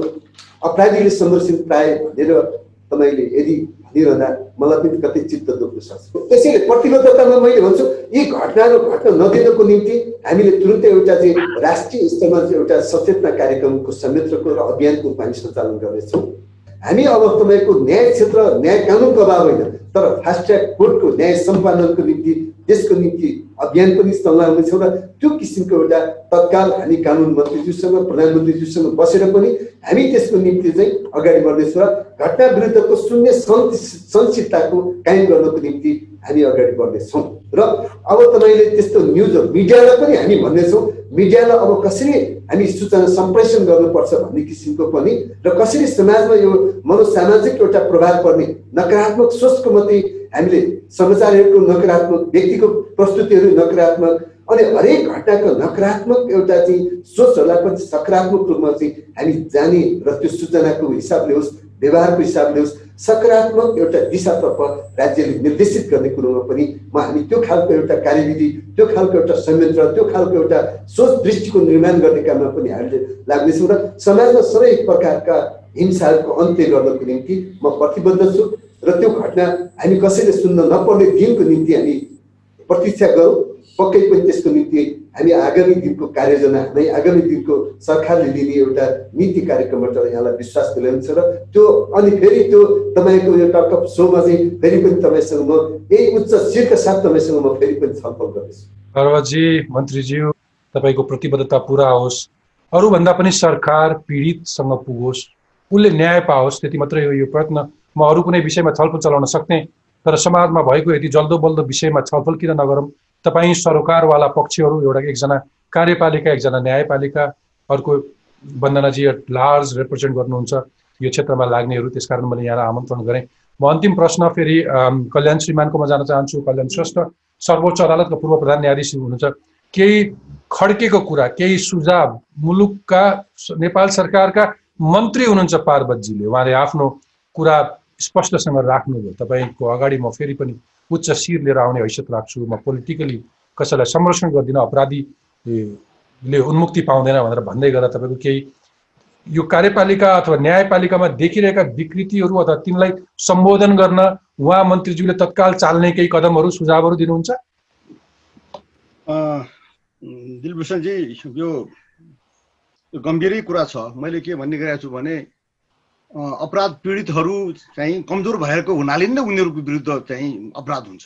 अपराधीले संरक्षण पाए भनेर तपाईँले यदि भनिरहँदा मलाई पनि कतै चित्त दुख्न सक्छ। त्यसैले प्रतिबद्धतामा मैले भन्छु यी घटनाहरू घट्न नदिनको निम्ति हामीले तुरन्तै एउटा चाहिँ राष्ट्रिय स्तरमा एउटा सचेतना कार्यक्रमको संयन्त्रको र अभियानको रूपमा हामी सञ्चालन गर्नेछौँ। हामी अब तपाईँको न्याय क्षेत्र न्याय कानुनको अभाव होइन तर फास्ट ट्र्याक कोर्टको न्याय सम्पादनको निम्ति त्यसको निम्ति अभियान पनि चलाउनेछौँ र त्यो किसिमको एउटा तत्काल हामी कानुन मन्त्रीज्यूसँग प्रधानमन्त्रीज्यूसँग बसेर पनि हामी त्यसको निम्ति चाहिँ अगाडि बढ्नेछौँ र घटना विरुद्धको शून्य संचितताको कायम गर्नको निम्ति हामी अगाडि बढ्नेछौँ र अब तपाईँले त्यस्तो न्युज मिडियालाई पनि हामी भन्नेछौँ मिडियालाई अब कसरी हामी सूचना सम्प्रेषण गर्नुपर्छ भन्ने किसिमको पनि र कसरी समाजमा यो मनोसामाजिक एउटा प्रभाव पर्ने नकारात्मक सोचको मात्रै हामीले समाचारहरूको नकारात्मक व्यक्तिको प्रस्तुतिहरू नकारात्मक अनि हरेक घटनाको नकारात्मक एउटा चाहिँ सोचहरूलाई पनि सकारात्मक रूपमा चाहिँ हामी जाने र त्यो सूचनाको हिसाबले होस् व्यवहारको हिसाबले होस् सकारात्मक एउटा दिशातर्फ राज्यले निर्देशित गर्ने कुरोमा पनि म हामी त्यो खालको एउटा कार्यविधि त्यो खालको एउटा संयन्त्र त्यो खालको एउटा सोच दृष्टिको निर्माण गर्ने काममा पनि हामीले लाग्नेछौँ र समाजमा सबै प्रकारका हिंसाहरूको अन्त्य गर्नको निम्ति म प्रतिबद्ध छु। र त्यो घटना हामी कसैले सुन्न नपर्ने दिनको निम्ति हामी प्रतीक्षा गरौँ। पक्कै पनि त्यसको निम्ति हामी आगामी दिनको कार्ययोजना हामी आगामी दिनको सरकारले लिने एउटा नीति कार्यक्रमबाट यहाँलाई विश्वास दिलाउँछ र त्यो अनि फेरि त्यो तपाईँको यो टकअप सोमा चाहिँ फेरि पनि तपाईँसँग म यही उच्च शिरका साथ तपाईँसँग म फेरि पनि छलफल गर्नेछु पर्वतजी मन्त्रीज्यू तपाईँको प्रतिबद्धता पुरा होस्। अरूभन्दा पनि सरकार पीडितसँग पुगोस्। उसले न्याय पाओस् त्यति मात्रै हो यो प्रयत्न। म अरू कुनै विषयमा छलफल चलाउन सक्ने तर समाजमा भएको यति जल्दो बल्दो विषयमा छलफल किन नगरौँ? तपाईँ सरकारवाला पक्षहरू एउटा एकजना कार्यपालिका एकजना न्यायपालिका अर्को वन्दनाजी लार्ज रिप्रेजेन्ट गर्नुहुन्छ। यो क्षेत्रमा लाग्नेहरू त्यसकारण मैले यहाँलाई आमन्त्रण गरेँ। म अन्तिम प्रश्न फेरि कल्याण श्रीमानकोमा जान चाहन्छु कल्याण श्रेष्ठ। सर्वोच्च अदालतका पूर्व प्रधान न्यायाधीश हुनुहुन्छ। केही खड्केको कुरा केही सुझाव मुलुकका नेपाल सरकारका मन्त्री हुनुहुन्छ पार्वतजीले। उहाँले आफ्नो कुरा स्पष्टसँग राख्नुभयो। तपाईँको अगाडि म फेरि पनि उच्च शिर लिएर आउने हैसियत राख्छु। म पोलिटिकली कसैलाई संरक्षण गर्दिनँ अपराधीले उन्मुक्ति पाउँदैन भनेर भन्दै गर्दा तपाईँको केही यो कार्यपालिका अथवा न्यायपालिकामा देखिरहेका विकृतिहरू अथवा तिनलाई सम्बोधन गर्न उहाँ मन्त्रीज्यूले तत्काल चाल्ने केही कदमहरू सुझावहरू दिनुहुन्छ? दिलभूषणजी यो गम्भीरै कुरा छ। मैले के भन्ने गरेको छु भने अपराध पीडितहरू चाहिँ कमजोर भएको हुनाले नै उनीहरूको विरुद्ध चाहिँ अपराध हुन्छ।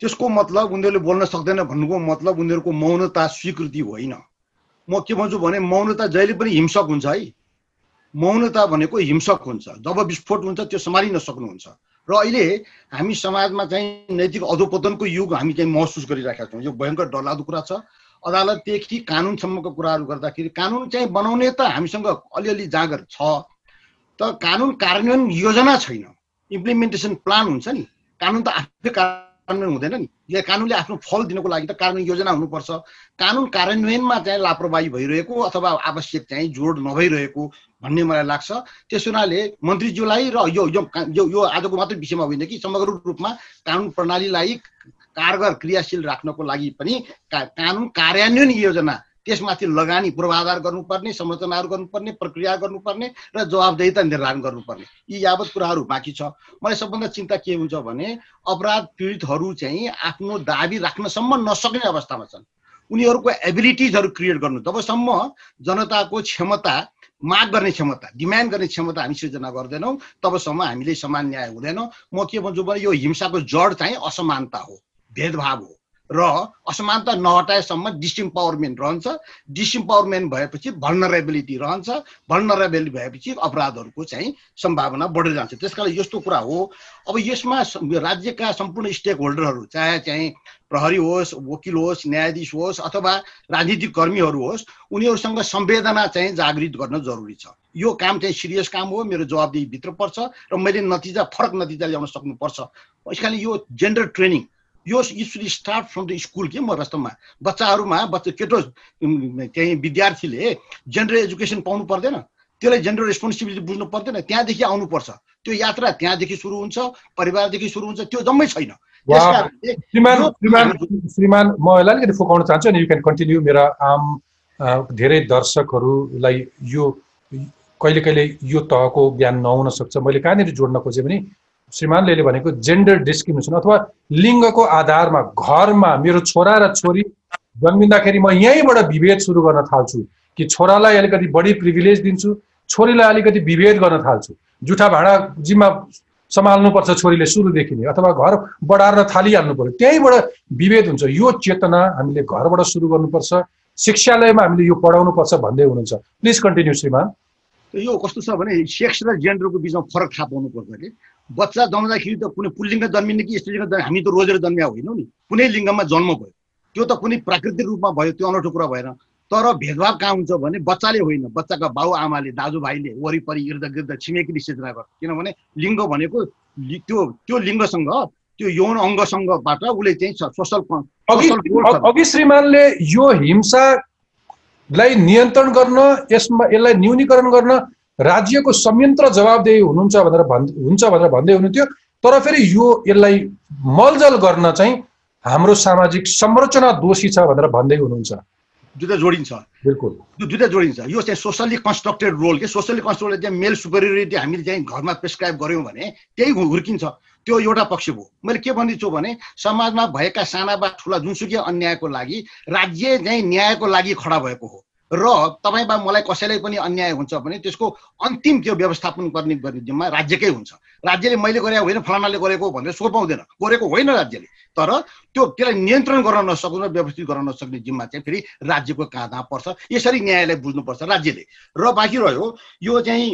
त्यसको मतलब उनीहरूले बोल्न सक्दैन भन्नुको मतलब उनीहरूको मौनता स्वीकृति होइन। म के भन्छु भने मौनता जहिले पनि हिंसक हुन्छ है। मौनता भनेको हिंसक हुन्छ। जब विस्फोट हुन्छ त्यो सम्हालिन सक्नुहुन्छ। र अहिले हामी समाजमा चाहिँ नैतिक अधोपतनको युग हामी चाहिँ महसुस गरिरहेका छौँ। यो भयङ्कर डरलाग्दो कुरा छ। अदालतदेखि कानुनसम्मको कुराहरू गर्दाखेरि कानुन चाहिँ बनाउने त हामीसँग अलिअलि जाँगर छ। त कानुन कार्यान्वयन योजना छैन। इम्प्लिमेन्टेसन प्लान हुन्छ नि। कानुन त आफै कार्यान्वयन हुँदैन नि। या कानुनले आफ्नो फल दिनको लागि त कार्यान्वयन योजना हुनुपर्छ। कानुन कार्यान्वयनमा चाहिँ लापरवाही भइरहेको अथवा आवश्यक चाहिँ जोड नभइरहेको भन्ने मलाई लाग्छ। त्यस हुनाले मन्त्रीज्यूलाई र यो यो- यो आजको मात्रै विषयमा होइन कि समग्र रूपमा कानुन प्रणालीलाई कारगर क्रियाशील राख्नको लागि पनि का कानुन कार्यान्वयन योजना त्यसमाथि लगानी पूर्वाधार गर्नुपर्ने संरचनाहरू गर्नुपर्ने प्रक्रिया गर्नुपर्ने र जवाबदेहिता निर्धारण गर्नुपर्ने। यी यावत कुराहरू बाँकी छ। मलाई सबभन्दा चिन्ता के हुन्छ भने अपराध पीडितहरू चाहिँ आफ्नो दाबी राख्नसम्म नसक्ने अवस्थामा छन्। उनीहरूको एबिलिटिजहरू क्रिएट गर्नु। जबसम्म जनताको क्षमता माग गर्ने क्षमता डिमान्ड गर्ने क्षमता हामी सृजना गर्दैनौँ तबसम्म हामीले समान न्याय हुँदैन। म के भन्छु भने यो हिंसाको जड चाहिँ असमानता हो भेदभाव हो। र असमानता नहटाएसम्म डिसइम्पावरमेन्ट रहन्छ। डिसइम्पावरमेन्ट भएपछि भल्नरेबिलिटी रहन्छ। भल्नरेबिलिटी भएपछि अपराधहरूको चाहिँ सम्भावना बढेर जान्छ त्यस यस्तो कुरा हो। अब यसमा राज्यका सम्पूर्ण स्टेक होल्डरहरू चाहे चाहिँ प्रहरी होस् वकिल होस् न्यायाधीश होस् अथवा राजनीतिक कर्मीहरू होस् उनीहरूसँग संवेदना चाहिँ जागृत गर्न जरुरी छ। यो काम चाहिँ सिरियस काम हो। मेरो जवाबदेही भित्र पर्छ र मैले नतिजा फरक नतिजा ल्याउन सक्नुपर्छ। यस यो जेन्डर ट्रेनिङ यो should start from the school के म वास्तवमा बच्चाहरूमा बच्चा केटो चाहिँ विद्यार्थीले जेन्डर एजुकेसन पाउनु पर्दैन त्यसलाई जेन्डर रेस्पोन्सिबिलिटी बुझ्नु पर्दैन त्यहाँदेखि आउनुपर्छ त्यो यात्रा त्यहाँदेखि सुरु हुन्छ परिवारदेखि सुरु हुन्छ त्यो जम्मै छैन श्रीमान म यसलाई अलिकति फुकाउन चाहन्छु अनि यु क्यान कन्टिन्यू मेरा आम धेरै दर्शकहरूलाई यो कहिले कहिले यो तहको ज्ञान नहुन सक्छ मैले कहाँनिर जोड्न खोजेँ भने श्रीमानले भनेको जेन्डर डिस्क्रिमिनेसन अथवा लिङ्गको आधारमा घरमा मेरो छोरा र छोरी जन्मिँदाखेरि म यहीँबाट विभेद सुरु गर्न थाल्छु कि छोरालाई अलिकति बढी प्रिभिलेज दिन्छु छोरीलाई अलिकति विभेद गर्न थाल्छु। जुठा भाँडा जिम्मा सम्हाल्नुपर्छ छोरीले सुरुदेखि नै अथवा घर बढार्न थालिहाल्नु पर्यो त्यहीँबाट विभेद हुन्छ। यो चेतना हामीले घरबाट सुरु गर्नुपर्छ। शिक्षालयमा हामीले यो पढाउनु पर्छ भन्दै हुनुहुन्छ। प्लिज कन्टिन्यू श्रीमान। यो कस्तो छ भने सेक्स र जेन्डरको बिचमा फरक थाहा पाउनु पर्छ कि बच्चा जन्मदाखेरि त कुनै पुल्लिङ्ग जन्मिने कि स्त्रीलिङ्ग जन्मिने हामी त रोजेर जन्मिया होइनौँ नि? कुनै लिङ्गमा जन्म भयो। त्यो त कुनै प्राकृतिक रूपमा भयो त्यो अनौठो कुरा भएन। तर भेदभाव कहाँ हुन्छ भने बच्चाले होइन। बच्चाका बाउ आमाले दाजुभाइले वरिपरि इर्द गिर्द छिमेकीले सिर्जना गर्छ किनभने लिङ्ग भनेको त्यो त्यो लिङ्गसँग त्यो यौन अङ्गसँगबाट उसले चाहिँ सोसल अघि श्रीमानले यो हिंसालाई नियन्त्रण गर्न यसमा यसलाई न्यूनीकरण गर्न राज्यको संयन्त्र जवाबदेही हुनुहुन्छ भनेर भन् हुन्छ भनेर भन्दै हुनुहुन्थ्यो। तर फेरि यो यसलाई मलजल गर्न चाहिँ हाम्रो सामाजिक संरचना दोषी छ भनेर भन्दै हुनुहुन्छ। दुइटा जोडिन्छ। बिल्कुल। दुइटा जोडिन्छ यो चाहिँ सोसल्ली कन्स्ट्रक्टेड रोल के? सोसल्ली कन्स्ट्रक्टेड चाहिँ मेल सुपेरियोरिटी हामीले चाहिँ घरमा प्रेसक्राइब गऱ्यौँ भने त्यही हुर्किन्छ। त्यो एउटा पक्ष भयो मैले के भन्दैछु भने समाजमा भएका साना वा ठुला जुनसुकै अन्यायको लागि राज्य चाहिँ न्यायको लागि खडा भएको हो। र तपाईँ मलाई कसैलाई पनि अन्याय हुन्छ भने त्यसको अन्तिम त्यो व्यवस्थापन गर्ने गर्ने जिम्मा राज्यकै हुन्छ। राज्यले मैले गरे होइन फलानाले गरेको भनेर सो पाउँदैन गरेको होइन राज्यले। तर त्यो त्यसलाई नियन्त्रण गर्न नसक्नु र व्यवस्थित गर्न नसक्ने जिम्मा चाहिँ फेरि राज्यको काँधा पर्छ। यसरी न्यायलाई बुझ्नुपर्छ राज्यले। र बाँकी रह्यो यो चाहिँ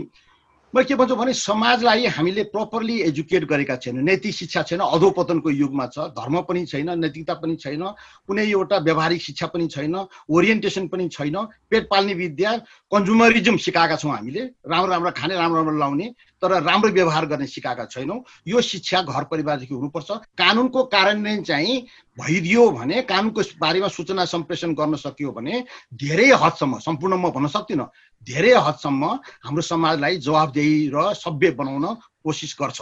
मैले के भन्छु भने समाजलाई हामीले प्रपरली एजुकेट गरेका छैनौँ। नैतिक शिक्षा छैन अधोपतनको युगमा छ धर्म पनि छैन नैतिकता पनि छैन कुनै एउटा व्यावहारिक शिक्षा पनि छैन ओरिएन्टेसन पनि छैन पेट पाल्ने विद्या कन्ज्युमरिजम सिकाएका छौँ हामीले राम्रो राम्रो खाने राम्रो राम्रो लाउने तर राम्रो व्यवहार गर्ने सिकाएका छैनौँ। यो शिक्षा घर परिवारदेखि हुनुपर्छ। कानुनको कार्यान्वयन चाहिँ भइदियो भने कानुनको बारेमा सूचना सम्प्रेषण गर्न सकियो भने धेरै हदसम्म सम्पूर्ण म भन्न सक्दिनँ धेरै हदसम्म हाम्रो समाजलाई जवाबदेही र सभ्य बनाउन कोसिस गर्छ।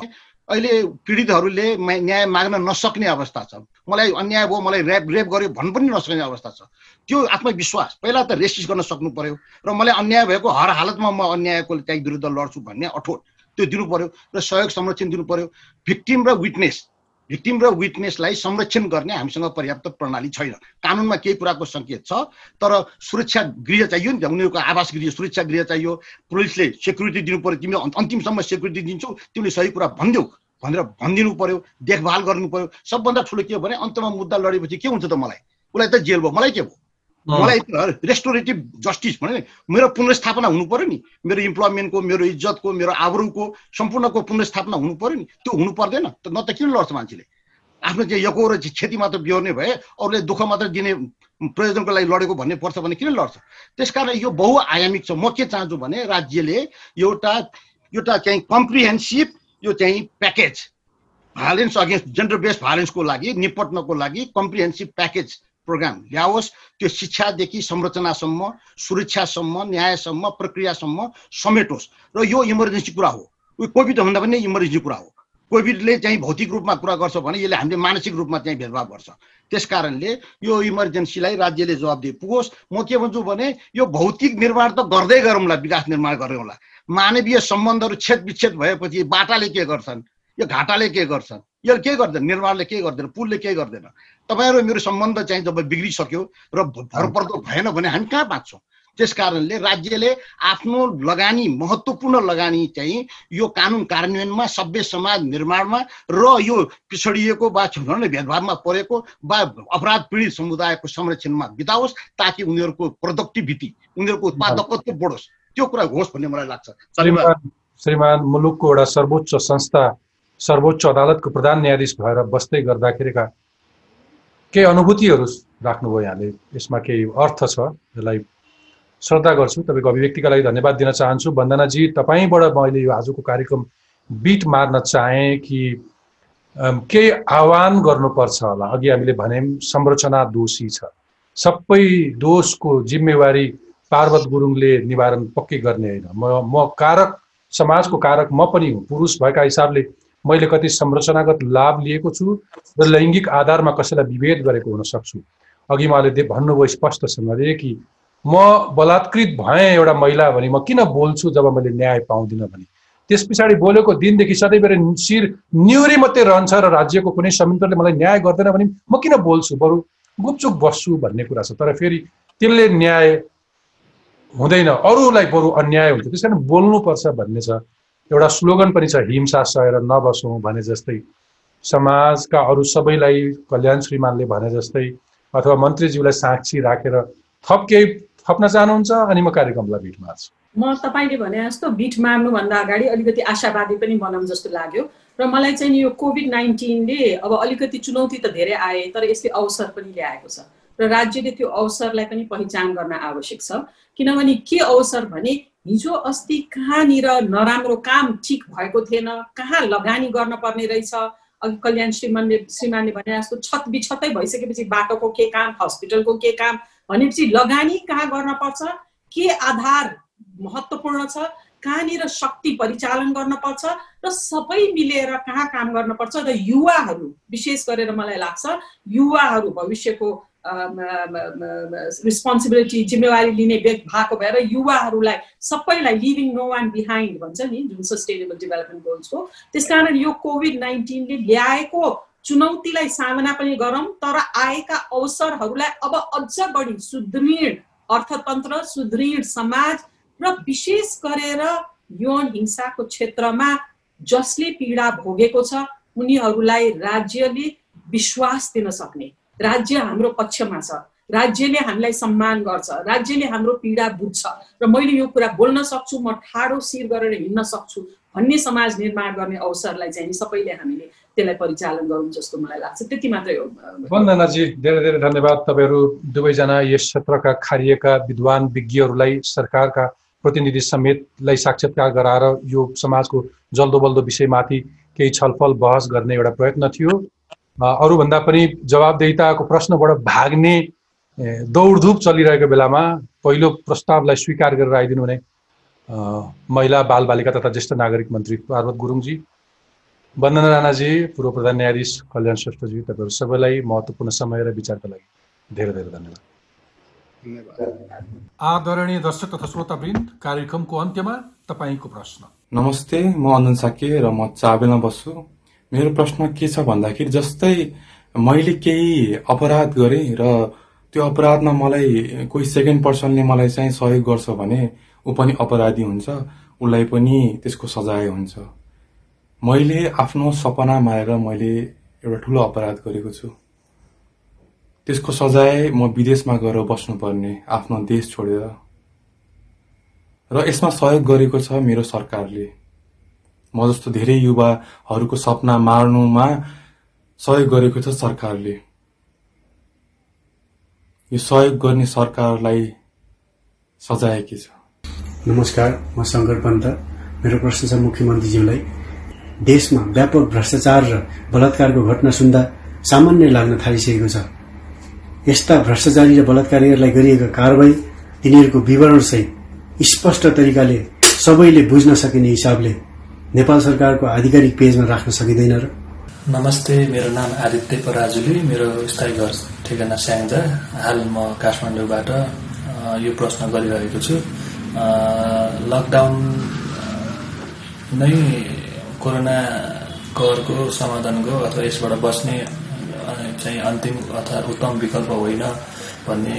अहिले पीडितहरूले न्याय माग्न नसक्ने अवस्था छ। मलाई अन्याय भयो मलाई रेप रेप गर्यो भन्नु पनि नसक्ने अवस्था छ। त्यो आत्मविश्वास पहिला त रेसिस्ट गर्न सक्नु पर्यो र मलाई अन्याय भएको हर हालतमा म अन्यायको चाहिँ विरुद्ध लड्छु भन्ने अठोट। त्यो दिनु पर्यो र सहयोग संरक्षण दिनु पर्यो भिक्टिम र विटनेस भिक्टिम र विटनेसलाई संरक्षण गर्ने हामीसँग पर्याप्त प्रणाली छैन। कानुनमा केही कुराको सङ्केत छ तर सुरक्षा गृह चाहियो नि त। उनीहरूको आवास गृह सुरक्षा गृह चाहियो। पुलिसले सेक्युरिटी दिनु पर्यो तिमीले अन्त- अन्तिमसम्म सेक्युरिटी दिन्छौ। तिमीले सही कुरा भनिदेऊ। भनेर भनिदिनु पर्यो देखभाल गर्नु पर्यो सबभन्दा ठुलो के हो भने अन्तमा मुद्दा लडेपछि के हुन्छ त मलाई? उसलाई त जेल भयो। मलाई के भयो? मलाई रेस्टोरेटिभ जस्टिस भने मेरो पुनर्स्थापना हुनु पर्यो नि। मेरो इम्प्लोइमेन्टको मेरो इज्जतको मेरो आबरुको सम्पूर्णको पुनर्स्थापना हुनु पर्यो नि। त्यो हुनु पर्दैन। न त किन लड्छ मान्छेले? आफ्नो चाहिँ यको र क्षति मात्र बिहोर्ने भए अरूले दुःख मात्र दिने प्रयोजनको लागि लडेको भन्ने पर्छ भने किन लड्छ? त्यसकारण यो बहुआयामिक छ। म के चाहन्छु भने राज्यले एउटा एउटा चाहिँ कम्प्रिहेन्सिभ यो चाहिँ package violence against gender based भायोलेन्सको लागि निपट्नको लागि कम्प्रिहेन्सिभ प्याकेज प्रोग्राम ल्याओस् त्यो शिक्षादेखि संरचनासम्म सुरक्षासम्म न्यायसम्म प्रक्रियासम्म समेटोस्। र यो इमर्जेन्सी कुरा हो। कोभिड भन्दा पनि इमर्जेन्सी कुरा हो। कोभिडले चाहिँ भौतिक रूपमा कुरा गर्छ भने यसले हामीले मानसिक रूपमा चाहिँ भेदभाव गर्छ। त्यस कारणले यो इमर्जेन्सीलाई राज्यले जवाबदेही पुगोस्। म के भन्छु भने यो भौतिक निर्माण त गर्दै गरौँला विकास निर्माण गरौँला मानवीय सम्बन्धहरू छेद विच्छेद भएपछि बाटाले के गर्छन्? यो घाटाले के गर्छन्? यो के गर्दैन? निर्माणले के गर्दैन? पुलले के गर्दैन? तपाईँहरू मेरो सम्बन्ध चाहिँ जब बिग्रिसक्यो र भरपर्दो भएन भने हामी कहाँ बाँच्छौँ? त्यस कारणले राज्यले आफ्नो लगानी महत्त्वपूर्ण लगानी चाहिँ यो कानुन कार्यान्वयनमा सभ्य समाज निर्माणमा र यो पिछडिएको वा भेदभावमा परेको वा अपराध पीडित समुदायको संरक्षणमा बिताओस् ताकि उनीहरूको प्रोडक्टिभिटी उनीहरूको उत्पादकत्व बढोस्। त्यो कुरा होस् भन्ने मलाई लाग्छ। श्रीमान मुलुकको एउटा सर्वोच्च संस्था सर्वोच्च अदालतको प्रधान न्यायाधीश भएर बस्दै गर्दाखेरिका केही अनुभूतिहरू राख्नुभयो यहाँले। यसमा केही अर्थ छ यसलाई श्रद्धा गर्छु। तपाईँको अभिव्यक्तिका लागि धन्यवाद दिन चाहन्छु। वन्दनाजी तपाईँबाट मैले यो आजको कार्यक्रम बिट मार्न चाहेँ कि केही आह्वान गर्नुपर्छ होला? अघि हामीले भन्यौँ संरचना दोषी छ। सबै दोषको जिम्मेवारी पार्वत गुरुङले निवारण पक्कै गर्ने होइन। म म कारक समाजको कारक म पनि हुँ। पुरुष भएका हिसाबले मैले कति संरचनागत लाभ लिएको छु र लैङ्गिक आधारमा कसैलाई विभेद गरेको हुन सक्छु। अघि उहाँले भन्नुभयो स्पष्टसँगले कि म बलात्कृत भएँ एउटा महिला भने म किन बोल्छु जब मैले न्याय पाउँदिनँ भने? त्यस पछाडि बोलेको दिनदेखि सधैँभरि शिर न्युरी मात्रै रहन्छ र राज्यको कुनै संयन्त्रले मलाई न्याय गर्दैन भने म किन बोल्छु बरु? गुपचुप बस्छु भन्ने कुरा छ। तर फेरि त्यसले न्याय हुँदैन। अरूलाई बरु अन्याय हुन्छ। त्यस कारण बोल्नुपर्छ भन्ने छ। एउटा स्लोगन पनि छ हिंसा सहेर नबसौँ भने जस्तै। समाजका अरू सबैलाई कल्याण श्रीमानले भने जस्तै अथवा मन्त्रीज्यूलाई साक्षी राखेर थप केही थप्न चाहनुहुन्छ अनि म कार्यक्रमलाई बिट मार्छु। म तपाईँले भने जस्तो बिट मार्नुभन्दा अगाडि अलिकति आशावादी पनि बनाऊँ जस्तो लाग्यो। र मलाई चाहिँ यो कोभिड नाइन्टिनले अब अलिकति चुनौती त धेरै आए तर यसले अवसर पनि ल्याएको छ। र राज्यले त्यो अवसरलाई पनि पहिचान गर्न आवश्यक छ। किनभने के अवसर भने हिजो अस्ति कहाँनिर नराम्रो काम ठिक भएको थिएन। कहाँ लगानी गर्न पर्ने रहेछ? अघि कल्याण श्रीमानले श्रीमानले भने जस्तो छत बिछतै भइसकेपछि बाटोको के काम हस्पिटलको के काम? भनेपछि लगानी कहाँ गर्न पर्छ? के आधार महत्त्वपूर्ण छ? कहाँनिर शक्ति परिचालन गर्न पर्छ? र सबै मिलेर कहाँ काम गर्न पर्छ? र युवाहरू विशेष गरेर मलाई लाग्छ युवाहरू भविष्यको रिस्पोन्सिबिलिटी जिम्मेवारी लिने व्यक्ति भएको भएर युवाहरूलाई सबैलाई लिभिङ नो वान बिहाइन्ड भन्छ नि जुन सस्टेनेबल डेभलपमेन्ट गोल्सको त्यस कारण यो कोभिड नाइन्टिनले ल्याएको चुनौतीलाई सामना पनि गरौँ तर आएका अवसरहरूलाई अब अझ बढी सुदृढ अर्थतन्त्र सुदृढ समाज र विशेष गरेर यौन हिंसाको क्षेत्रमा जसले पीडा भोगेको छ उनीहरूलाई राज्यले विश्वास दिन सक्ने। राज्य हाम्रो पक्षमा छ। राज्यले हामीलाई सम्मान गर्छ। राज्यले हाम्रो पीडा बुझ्छ। र मैले यो कुरा बोल्न सक्छु म ठाडो शिर गरेर हिँड्न सक्छु भन्ने समाज निर्माण गर्ने अवसरलाई चाहिँ सबैले हामीले त्यसलाई परिचालन गरौँ जस्तो मलाई लाग्छ। त्यति मात्रै हो। वन्दनाजी धेरै धेरै धन्यवाद। तपाईँहरू दुवैजना यस क्षेत्रका खारिएका विद्वान विज्ञहरूलाई सरकारका प्रतिनिधि समेतलाई साक्षात्कार गराएर यो समाजको जल्दो बल्दो विषयमाथि केही छलफल बहस गर्ने एउटा प्रयत्न थियो। अरूभन्दा पनि जवाबदेहिताको प्रश्नबाट भाग्ने दौडधुप चलिरहेको बेलामा पहिलो प्रस्तावलाई स्वीकार गरेर आइदिनु हुने महिला बालबालिका तथा ज्येष्ठ नागरिक मन्त्री पार्वत गुरुङजी वन्दना राणाजी पूर्व प्रधान न्यायाधीश कल्याण श्रेष्ठजी तपाईँहरू सबैलाई महत्त्वपूर्ण समय र विचारका लागि धेरै धेरै धन्यवाद। आदरणीय दर्शक तथा श्रोतावृन्द कार्यक्रमको अन्त्यमा तपाईँको प्रश्न। नमस्ते म अनन्द साके र म चाबेलमा बस्छु। मेरो प्रश्न के छ भन्दाखेरि जस्तै मैले केही अपराध गरेँ र त्यो अपराधमा मलाई कोही सेकेन्ड पर्सनले मलाई चाहिँ सहयोग गर्छ भने ऊ पनि अपराधी हुन्छ उसलाई पनि त्यसको सजाय हुन्छ। मैले आफ्नो सपना मारेर मैले एउटा ठुलो अपराध गरेको छु। त्यसको सजाय म विदेशमा गएर बस्नुपर्ने आफ्नो देश छोडेर। र यसमा सहयोग गरेको छ मेरो सरकारले। म जस्तो धेरै युवाहरूको सपना मार्नुमा सहयोग गरेको छ सरकारले। यो सहयोग गर्ने सरकारलाई सजाय के छ। नमस्कार म शङ्कर पन्त। मेरो प्रश्न छ मुख्यमन्त्रीज्यूलाई। देशमा व्यापक भ्रष्टाचार र बलात्कारको घटना सुन्दा सामान्य लाग्न थालिसकेको छ। यस्ता भ्रष्टाचारी र बलात्कारीहरूलाई गरिएका कारवाही तिनीहरूको विवरणसहित स्पष्ट तरिकाले सबैले बुझ्न सकिने हिसाबले नेपाल सरकारको आधिकारिक पेजमा राख्न सकिँदैन र? नमस्ते मेरो नाम आदित्य पराजुली मेरो स्थायी घर ठेगाना स्याङ्जा। हाल म काठमाडौँबाट यो प्रश्न गरिरहेको छु। लकडाउन नै कोरोना कहरको समाधानको अथवा यसबाट बस्ने चाहिँ अन्तिम अथवा उत्तम विकल्प होइन भन्ने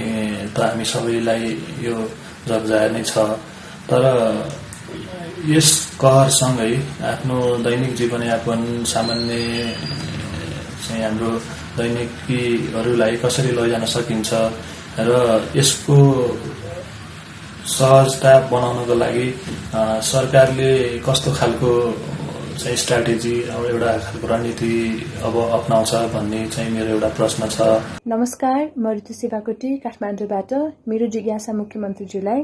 त हामी सबैलाई यो जगजाहेर नै छ। तर यस कहरसँगै आफ्नो दैनिक जीवनयापन सामान्य चाहिँ हाम्रो दैनिकीहरूलाई कसरी लैजान सकिन्छ र यसको सहजता बनाउनको लागि सरकारले कस्तो खालको चाहिँ स्ट्राटेजी अब एउटा खालको रणनीति अब अप्नाउँछ भन्ने चाहिँ मेरो एउटा प्रश्न छ। नमस्कार म ऋतु शिवाकोटी काठमाडौँबाट मेरो जिज्ञासा मुख्यमन्त्रीज्यूलाई।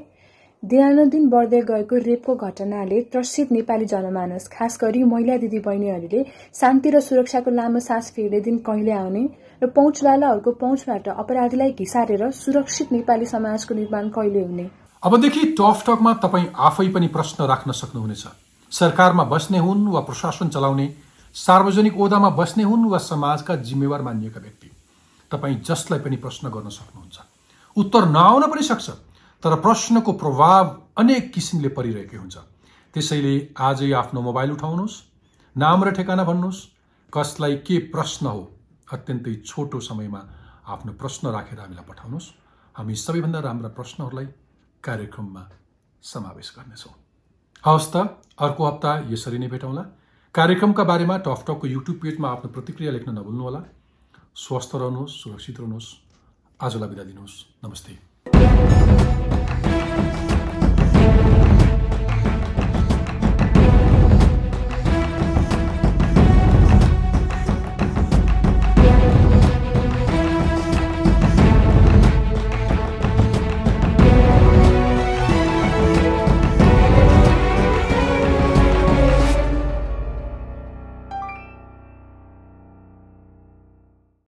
दिनानुदिन बढ्दै गएको रेपको घटनाले त्रसित नेपाली जनमानस खास गरी महिला दिदी बहिनीहरूले शान्ति र सुरक्षाको लामो सास फेर्ने दिन कहिले आउने र पहुँचवालाहरूको पहुँचबाट अपराधीलाई घिसारेर सुरक्षित नेपाली समाजको निर्माण कहिले हुने? अबदेखि टफ टकमा तपाईँ आफै पनि प्रश्न राख्न सक्नुहुनेछ। सरकारमा बस्ने हुन् वा प्रशासन चलाउने सार्वजनिक ओदामा बस्ने हुन् वा समाजका जिम्मेवार मानिएका व्यक्ति तपाईँ जसलाई पनि प्रश्न गर्न सक्नुहुन्छ। उत्तर नआउन पनि सक्छ। तर प्रश्नको प्रभाव अनेक किसिमले परिरहेकै हुन्छ। त्यसैले आजै आफ्नो मोबाइल उठाउनुहोस् नाम र ठेगाना भन्नुहोस् कसलाई के प्रश्न हो अत्यन्तै छोटो समयमा आफ्नो प्रश्न राखेर हामीलाई पठाउनुहोस्। हामी सबैभन्दा राम्रा प्रश्नहरूलाई कार्यक्रममा समावेश गर्नेछौँ। हवस् त अर्को हप्ता यसरी नै भेटौँला। कार्यक्रमका बारेमा टकटकको युट्युब पेजमा आफ्नो प्रतिक्रिया लेख्न नभुल्नुहोला। स्वस्थ रहनुहोस् सुरक्षित रहनुहोस्। आजलाई बिदा दिनुहोस्। नमस्ते।